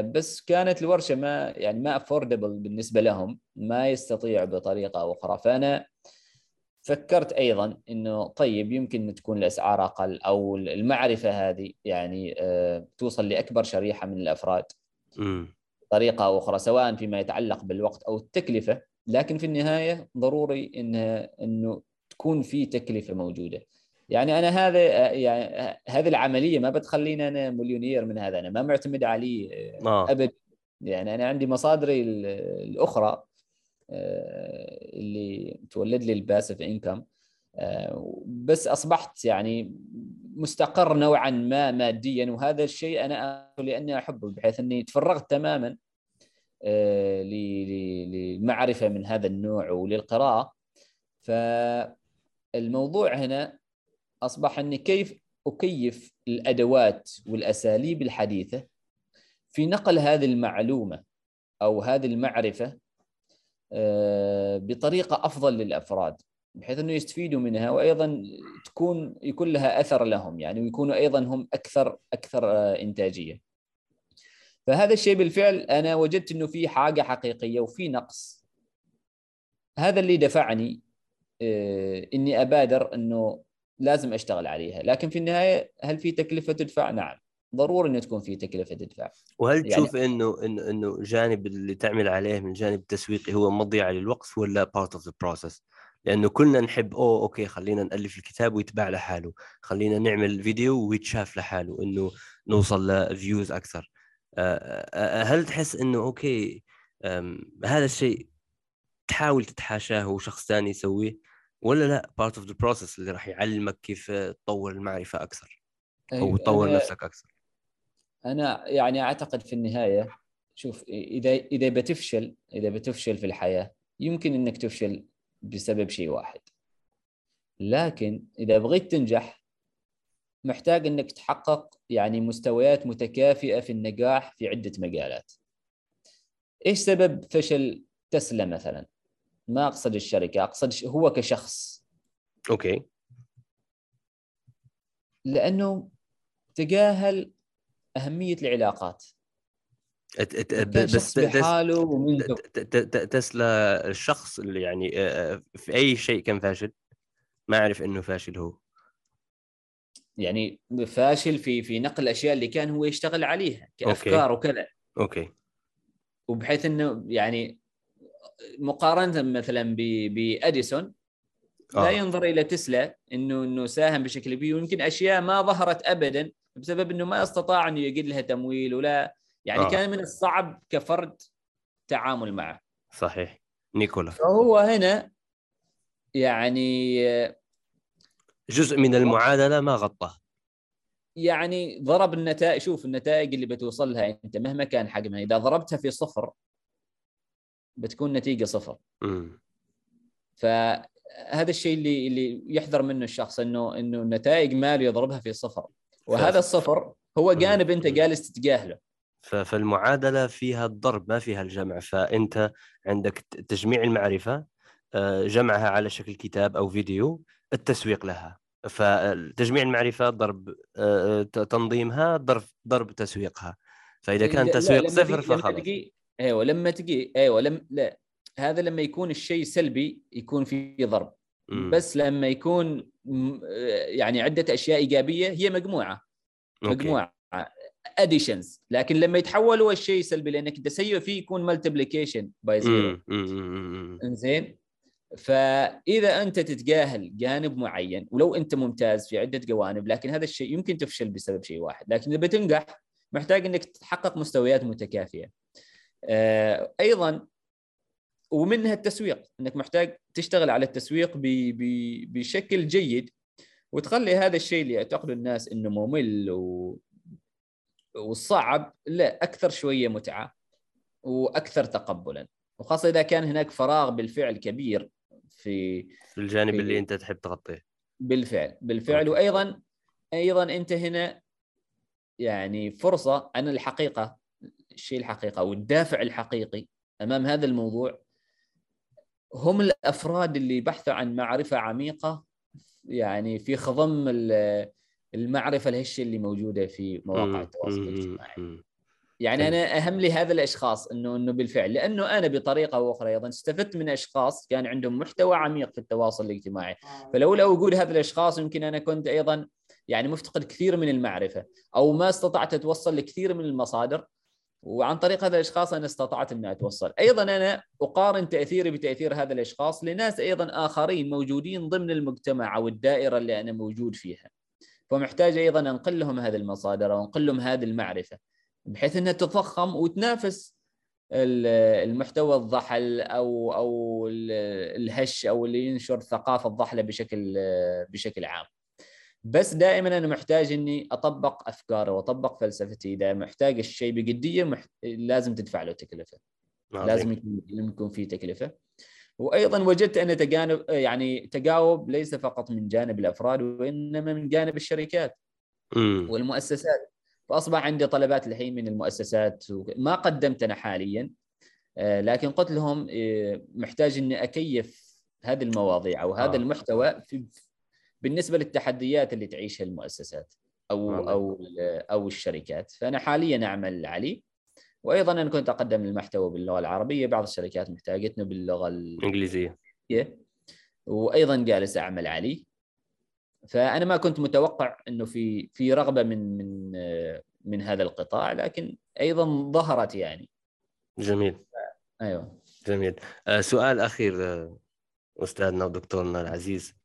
بس كانت الورشة ما يعني ما افوردبل بالنسبة لهم ما يستطيع بطريقة أو أخرى. فأنا فكرت أيضا إنه طيب يمكن تكون الأسعار أقل أو المعرفة هذه يعني آه، توصل لأكبر شريحة من الأفراد طريقه أو أخرى سواء فيما يتعلق بالوقت أو التكلفة. لكن في النهاية ضروري انها إنه تكون في تكلفة موجودة. يعني أنا هذا آه، يعني آه، هذه العملية ما بتخليني أنا مليونير من هذا أنا ما معتمد عليه أبد. يعني أنا عندي مصادري الأخرى آه، اللي تولد لي الباسف إنكم آه، بس أصبحت يعني مستقر نوعا ما ماديا وهذا الشيء أنا لأني أحبه بحيث أني تفرغت تماما آه، للمعرفه من هذا النوع وللقراءة. فالموضوع هنا أصبح أني كيف أكيف الأدوات والأساليب الحديثة في نقل هذه المعلومة أو هذه المعرفة آه، بطريقة أفضل للأفراد بحيث أنه يستفيدوا منها وأيضا تكون يكون لها أثر لهم يعني ويكونوا أيضا هم أكثر أكثر آه، إنتاجية. فهذا الشيء بالفعل أنا وجدت أنه في حاجة حقيقية وفي نقص. هذا اللي دفعني آه، إني أبادر أنه لازم أشتغل عليها، لكن في النهاية هل في تكلفة تدفع؟ نعم. ضروري إنه تكون في تكلفة تدفع وهل يعني تشوف إنه إنه إنه الجانب اللي تعمل عليه من الجانب التسويقي هو مضيعة للوقت ولا part of the process؟ لأنه كلنا نحب أوه okay خلينا نألف الكتاب ويتباع لحاله، خلينا نعمل فيديو ويتشاف لحاله إنه نوصل ل views أكثر. هل تحس إنه okay هذا الشيء تحاول تتحاشاه وشخص ثاني يسويه ولا لأ part of the process اللي راح يعلمك كيف تطور المعرفة أكثر أو تطور نفسك أكثر؟ أنا يعني أعتقد في النهاية شوف إذا إذا بتفشل إذا بتفشل في الحياة يمكن إنك تفشل بسبب شيء واحد. لكن إذا بغيت تنجح محتاج إنك تحقق يعني مستويات متكافئة في النجاح في عدة مجالات. إيش سبب فشل تسلا مثلا؟ ما أقصد الشركة أقصد هو كشخص. أوكي. لأنه تجاهل أهمية العلاقات. بس بحاله تسلا الشخص اللي يعني في أي شيء كان فاشل. ما عرف إنه فاشل هو. يعني فاشل في في نقل الأشياء اللي كان هو يشتغل عليها كأفكار okay. وكذا. okay. وبحيث إنه يعني مقارنة مثلا بأديسون لا آه. ينظر إلى تسلا انه إنه ساهم بشكل كبير ويمكن أشياء ما ظهرت ابدا بسبب إنه ما استطاع انه يجد لها تمويل ولا يعني آه. كان من الصعب كفرد تعامل معه صحيح نيكولا فهو هنا يعني جزء من المعادلة ما غطاه يعني ضرب النتائج شوف النتائج اللي بتوصل لها أنت مهما كان حجمها إذا ضربتها في صفر بتكون نتيجة صفر. فهذا الشيء اللي اللي يحذر منه الشخص إنه إنه النتائج ماله يضربها في صفر. وهذا الصفر هو جانب أنت جالس تتجاهله. فالمعادلة فيها الضرب ما فيها الجمع. فأنت عندك تجميع المعرفة آه، جمعها على شكل كتاب أو فيديو التسويق لها. فتجميع المعرفة ضرب آه، تنظيمها ضرب ضرب تسويقها. فإذا كان تسويق صفر فخلاص. أيوه لما تجي أيوه لم لا هذا لما يكون الشيء سلبي يكون في ضرب. م. بس لما يكون يعني عدة أشياء إيجابية هي مجموعة. okay. مجموعة. additions لكن لما يتحولوا الشيء سلبي لأنك أنت سيء فيه يكون multiplication by zero إنزين؟ فإذا أنت تتجاهل جانب معين ولو أنت ممتاز في عدة جوانب لكن هذا الشيء يمكن تفشل بسبب شيء واحد. لكن إذا بتنجح محتاج إنك تحقق مستويات متكافيه آه، أيضا ومنها التسويق إنك محتاج تشتغل على التسويق بشكل جيد وتخلي هذا الشيء اللي يعتقده الناس إنه ممل و... والصعب لا أكثر شوية متعة وأكثر تقبلا. وخاصة إذا كان هناك فراغ بالفعل كبير في في الجانب في... اللي أنت تحب تغطيه. بالفعل بالفعل. أوكي. وأيضا أيضا أنت هنا يعني فرصة أنا الحقيقة الشيء الحقيقة والدافع الحقيقي أمام هذا الموضوع هم الأفراد اللي بحثوا عن معرفة عميقة يعني في خضم المعرفة الهشه اللي موجودة في مواقع التواصل الاجتماعي يعني طيب. أنا أهم لي هذا الأشخاص إنه إنه بالفعل لأنه أنا بطريقة أو أخرى أيضا استفدت من أشخاص كان عندهم محتوى عميق في التواصل الاجتماعي آه. فلولا وجود هذا الأشخاص يمكن أنا كنت أيضا يعني مفتقد كثير من المعرفة أو ما استطعت أتوصل لكثير من المصادر وعن طريق هذا الأشخاص أنا استطعت إني أتوصل أيضا أنا أقارن تأثيري بتأثير هذا الأشخاص لناس أيضا آخرين موجودين ضمن المجتمع أو الدائرة اللي أنا موجود فيها فمحتاج أيضا أنقل لهم هذه المصادر وانقل لهم هذه المعرفة بحيث إنها تتضخم وتنافس المحتوى الضحل أو أو الهش أو اللي ينشر ثقافة الضحلة بشكل بشكل عام. بس دائما أنا محتاج إني أطبق أفكاري وأطبق فلسفتي إذا محتاج الشيء بجدية مح... لازم تدفع له تكلفة. لازم يكون في تكلفة. وأيضا وجدت أن تجانب يعني تجاوب ليس فقط من جانب الأفراد وإنما من جانب الشركات والمؤسسات فأصبح عندي طلبات الحين من المؤسسات ما قدمت أنا حاليا آه، لكن قلت لهم آه، محتاج إني أكيف هذه المواضيع أو هذا آه. المحتوى في بالنسبة للتحديات اللي تعيشها المؤسسات أو آه. أو أو الشركات. فأنا حاليا أعمل عليه وأيضا أنا كنت أقدم المحتوى باللغة العربية. بعض الشركات محتاجتنا باللغة الانجليزيه وأيضا جالس أعمل عليه فأنا ما كنت متوقع إنه في في رغبة من من من هذا القطاع لكن أيضا ظهرت يعني. جميل. أيوه. جميل. آه سؤال أخير آه أستاذنا ودكتورنا العزيز.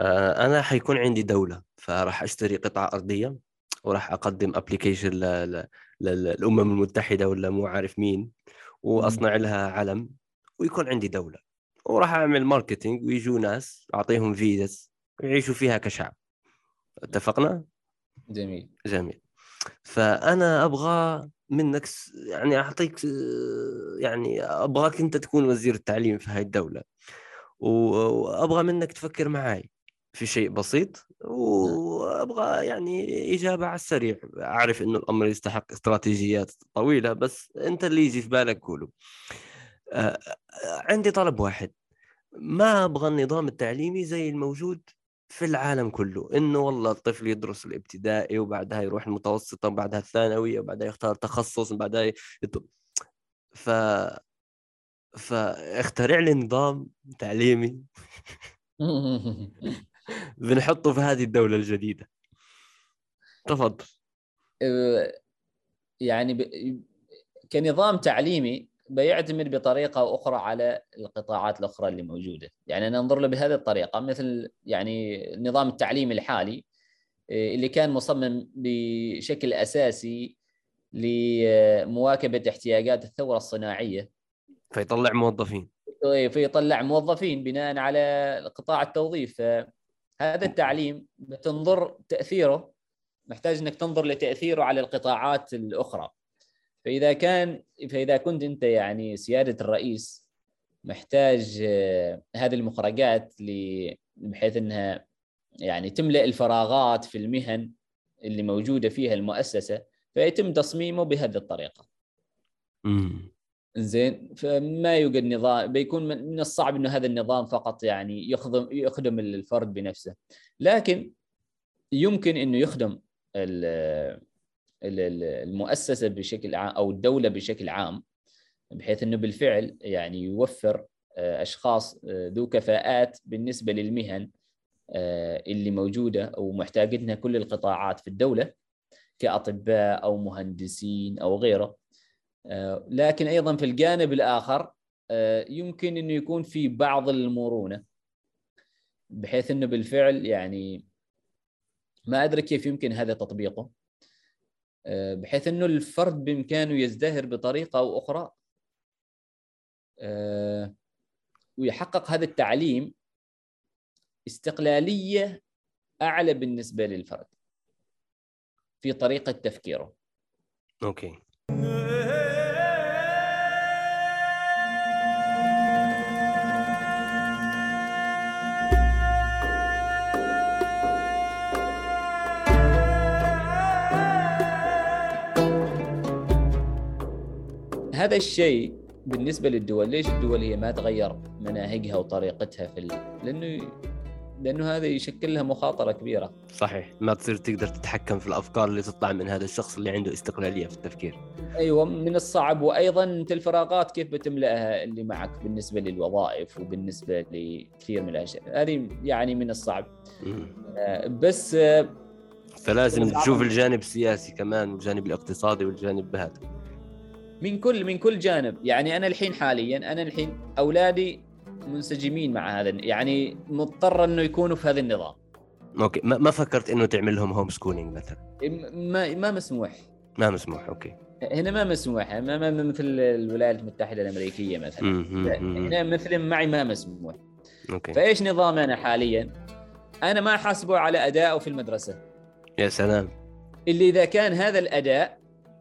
أنا حيكون عندي دولة فراح أشتري قطعة أرضية وراح أقدم application للأمم المتحدة ولا مو عارف مين وأصنع لها علم ويكون عندي دولة. وراح أعمل marketing ويجوا ناس أعطيهم فيزا يعيشوا فيها كشعب. اتفقنا؟ جميل. جميل. فأنا أبغى منك يعني أعطيك يعني أبغاك أنت تكون وزير التعليم في هاي الدولة وأبغى منك تفكر معي في شيء بسيط وأبغى يعني إجابة على السريع. أعرف إنه الأمر يستحق استراتيجيات طويلة بس أنت اللي يجي في بالك قوله. عندي طلب واحد. ما أبغى النظام التعليمي زي الموجود في العالم كله؟ إنه والله الطفل يدرس الابتدائي وبعدها يروح المتوسطة وبعدها الثانوية وبعدها يختار تخصص وبعدها يط... ف فاخترع لي نظام تعليمي. (laughs) بنحطه في هذه الدولة الجديدة. تفضل. يعني ب... كنظام تعليمي بيعتمد بطريقة أو أخرى على القطاعات الأخرى اللي موجودة، يعني أنا أنظر له بهذه الطريقة مثل يعني النظام التعليمي الحالي آه، اللي كان مصمم بشكل أساسي لمواكبة احتياجات الثورة الصناعية. فيطلع موظفين. فيطلع موظفين بناء على قطاع التوظيف. هذا التعليم بتنظر تأثيره محتاج إنك تنظر لتأثيره على القطاعات الأخرى فإذا كان فإذا كنت أنت يعني سيادة الرئيس محتاج آه، هذه المخرجات بحيث إنها يعني تملأ الفراغات في المهن اللي موجودة فيها المؤسسة فيتم تصميمه بهذه الطريقة. امم زين فما يوجد نظام بيكون من الصعب إنه هذا النظام فقط يعني يخدم يخدم الفرد بنفسه. لكن يمكن إنه يخدم المؤسسة بشكل عام أو الدولة بشكل عام بحيث إنه بالفعل يعني يوفر آه، أشخاص آه، ذو كفاءات بالنسبة للمهن آه، اللي موجودة أو محتاجتها كل القطاعات في الدولة كأطباء أو مهندسين أو غيره. لكن أيضا في الجانب الآخر يمكن إنه يكون في بعض المرونة بحيث إنه بالفعل يعني ما أدري كيف يمكن هذا تطبيقه بحيث إنه الفرد بإمكانه يزدهر بطريقة أو أخرى آه، ويحقق هذا التعليم استقلالية أعلى بالنسبة للفرد في طريقة تفكيره. أوكي. هذا الشيء بالنسبة للدول ليش الدول هي ما تغير مناهجها وطريقتها في ال... لأنه لأنه هذا يشكل لها مخاطرة كبيرة. صحيح. ما تصير تقدر تتحكم في الأفكار اللي تطلع من هذا الشخص اللي عنده استقلالية في التفكير. أيوه من الصعب. وأيضا أنت الفراغات كيف بتملأها اللي معك بالنسبة للوظائف وبالنسبة لكثير من الأشياء؟ هذه يعني من الصعب. آه بس آه فلازم تشوف الجانب السياسي كمان والجانب الاقتصادي والجانب هذا. من كل من كل جانب. يعني أنا الحين حاليا أنا الحين أولادي منسجمين مع هذا يعني مضطر إنه يكونوا في هذا النظام. okay. ما, ما فكرت إنه تعمل لهم homeschooling مثلا؟ ما ما مسموح. ما مسموح أوكي. هنا ما مسموح. ما, ما مثل الولايات المتحدة الأمريكية مثلا. هنا مثل معي ما مسموح. okay. فإيش نظامي أنا حاليا؟ أنا ما أحاسبه على أدائه في المدرسة. يا سلام. اللي إذا كان هذا الأداء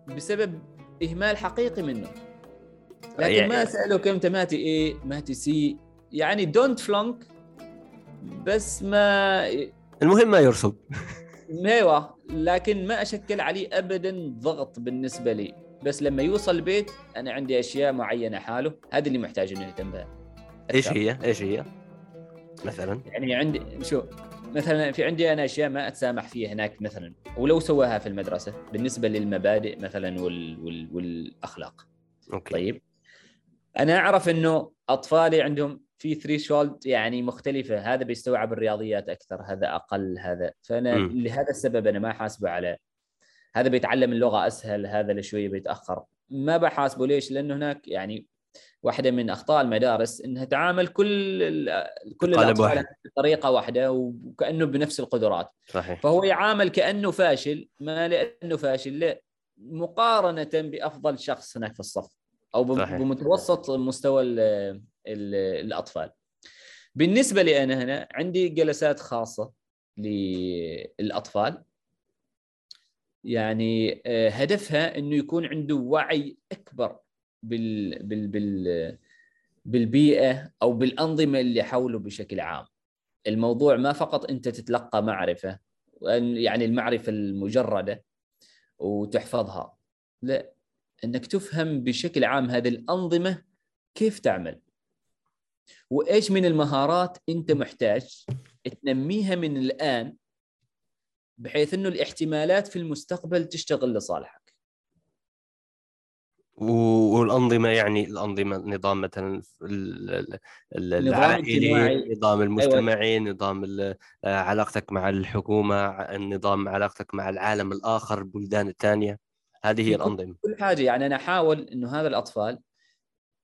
بسبب إهمال حقيقي منه. لكن يعني... ما اساله كم ماتي إيه؟ ماتي سي؟ يعني دونت فلونك بس ما المهم ما يرسب إيوه لكن ما أشكل عليه ابدا ضغط بالنسبة لي. بس لما يوصل البيت أنا عندي أشياء معينة حاله. هذه اللي محتاج إنه يهتم بها. إيش هي؟ إيش هي؟ مثلا. يعني عندي شو؟ مثلا في عندي أنا أشياء ما أتسامح فيها هناك مثلا ولو سواها في المدرسة بالنسبة للمبادئ مثلا وال وال والأخلاق. okay. طيب. أنا أعرف إنه أطفالي عندهم في threshold يعني مختلفة هذا بيستوعب الرياضيات أكثر هذا أقل هذا. فأنا م. لهذا السبب أنا ما حاسبه على هذا بيتعلم اللغة أسهل هذا اللي شوية بيتأخر. ما بحاسبه ليش؟ لأنه هناك يعني واحدة من أخطاء المدارس إنها تعامل كل كل الأطفال بطريقه واحدة وكأنه بنفس القدرات. صحيح. فهو يعامل كأنه فاشل ما لأنه فاشل لا مقارنه بأفضل شخص هناك في الصف أو صحيح. بمتوسط مستوى ال ال الأطفال. بالنسبة لي أنا هنا عندي جلسات خاصة للأطفال. يعني آه، هدفها إنه يكون عنده وعي أكبر بال بال بال بالبيئة أو بالأنظمة اللي حوله بشكل عام. الموضوع ما فقط أنت تتلقى معرفة يعني المعرفة المجردة وتحفظها لا أنك تفهم بشكل عام هذه الأنظمة كيف تعمل. وإيش من المهارات أنت محتاج تنميها من الآن بحيث إنه الاحتمالات في المستقبل تشتغل لصالحك. والأنظمة يعني الأنظمة نظام مثلا العائلي نظام المجتمعي أيوة. نظام علاقتك مع الحكومة النظام علاقتك مع العالم الآخر البلدان الثانية هذه هي الأنظمة كل حاجة يعني أنا أحاول إنه هذا الأطفال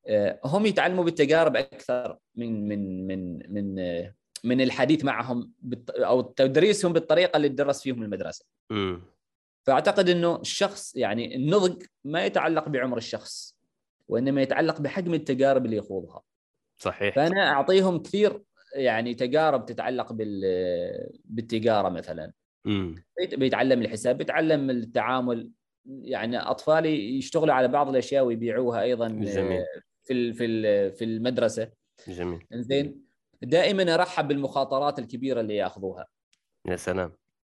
آه، هم يتعلموا بالتجارب أكثر من من من من من الحديث معهم أو تدريسهم بالطريقة اللي تدرس فيهم المدرسة. م. فأعتقد إنه الشخص يعني النضج ما يتعلق بعمر الشخص وإنما يتعلق بحجم التجارب اللي يخوضها. صحيح. فأنا أعطيهم كثير يعني تجارب تتعلق بال بالتجارة مثلا. امم بيت- بيتعلم الحساب بيتعلم التعامل. يعني أطفالي يشتغلوا على بعض الأشياء ويبيعوها أيضا جميل. في في في المدرسة. جميل. زين دائما أرحب بالمخاطرات الكبيرة اللي ياخذوها. يا سلام.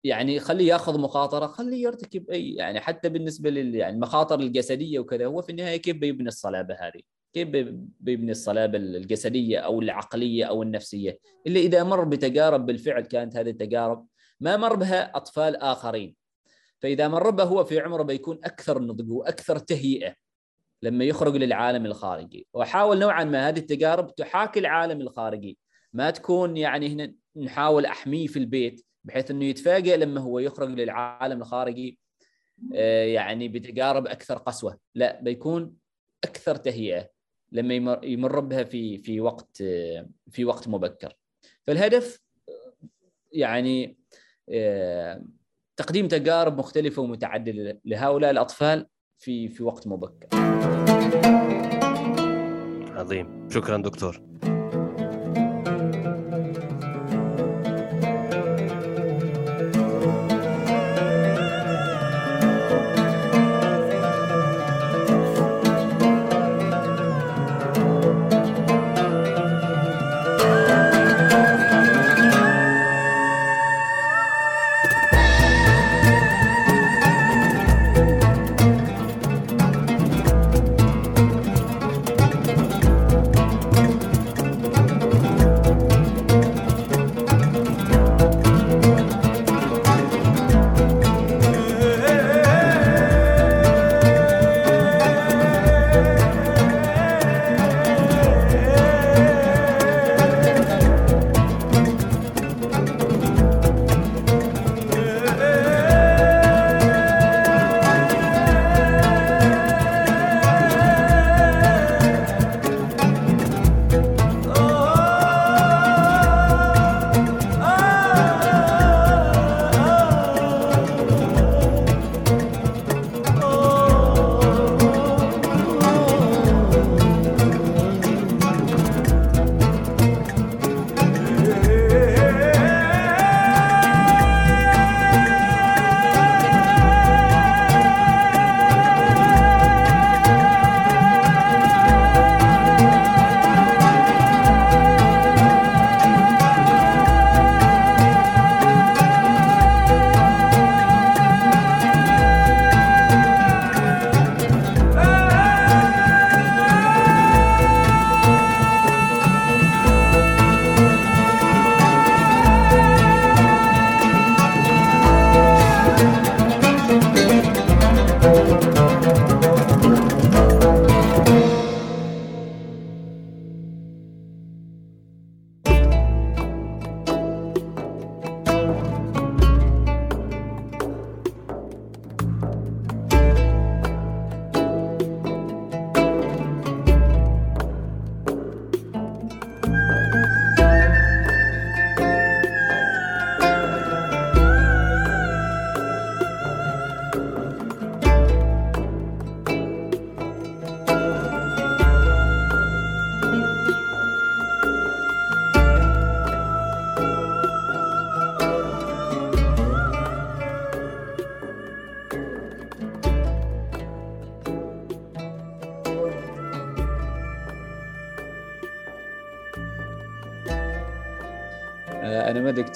يعني خليه ياخذ مخاطرة خليه يرتكب أي يعني حتى بالنسبة لل يعني المخاطر الجسدية وكذا هو في النهاية كيف بيبني الصلابة هذه؟ كيف بي- بيبني الصلابة الجسدية أو العقلية أو النفسية؟ اللي إذا مر بتجارب بالفعل كانت هذه التجارب ما مر بها أطفال آخرين. فإذا مر بها هو في عمره بيكون أكثر نضج وأكثر تهيئة لما يخرج للعالم الخارجي، واحاول نوعا ما هذه التجارب تحاكي العالم الخارجي، ما تكون يعني هنا نحاول أحميه في البيت بحيث إنه يتفاجئ لما هو يخرج للعالم الخارجي آه، يعني بتجارب أكثر قسوة، لا بيكون أكثر تهيئة لما يمر- بها في في وقت آه، في وقت مبكر. فالهدف يعني آه، تقديم تجارب مختلفة ومتعددة لهؤلاء الأطفال في في وقت مبكر. عظيم شكرا دكتور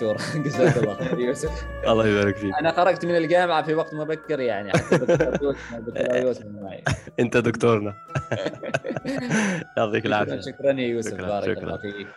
دكتور جزاك الله خير يوسف. (laughs) الله يبارك فيك. أنا خرجت من الجامعة في وقت مبكر يعني. (laughs) أنت دكتورنا. (laughs) يعطيك العافية. شكرا يا يوسف. بارك. الله فيك.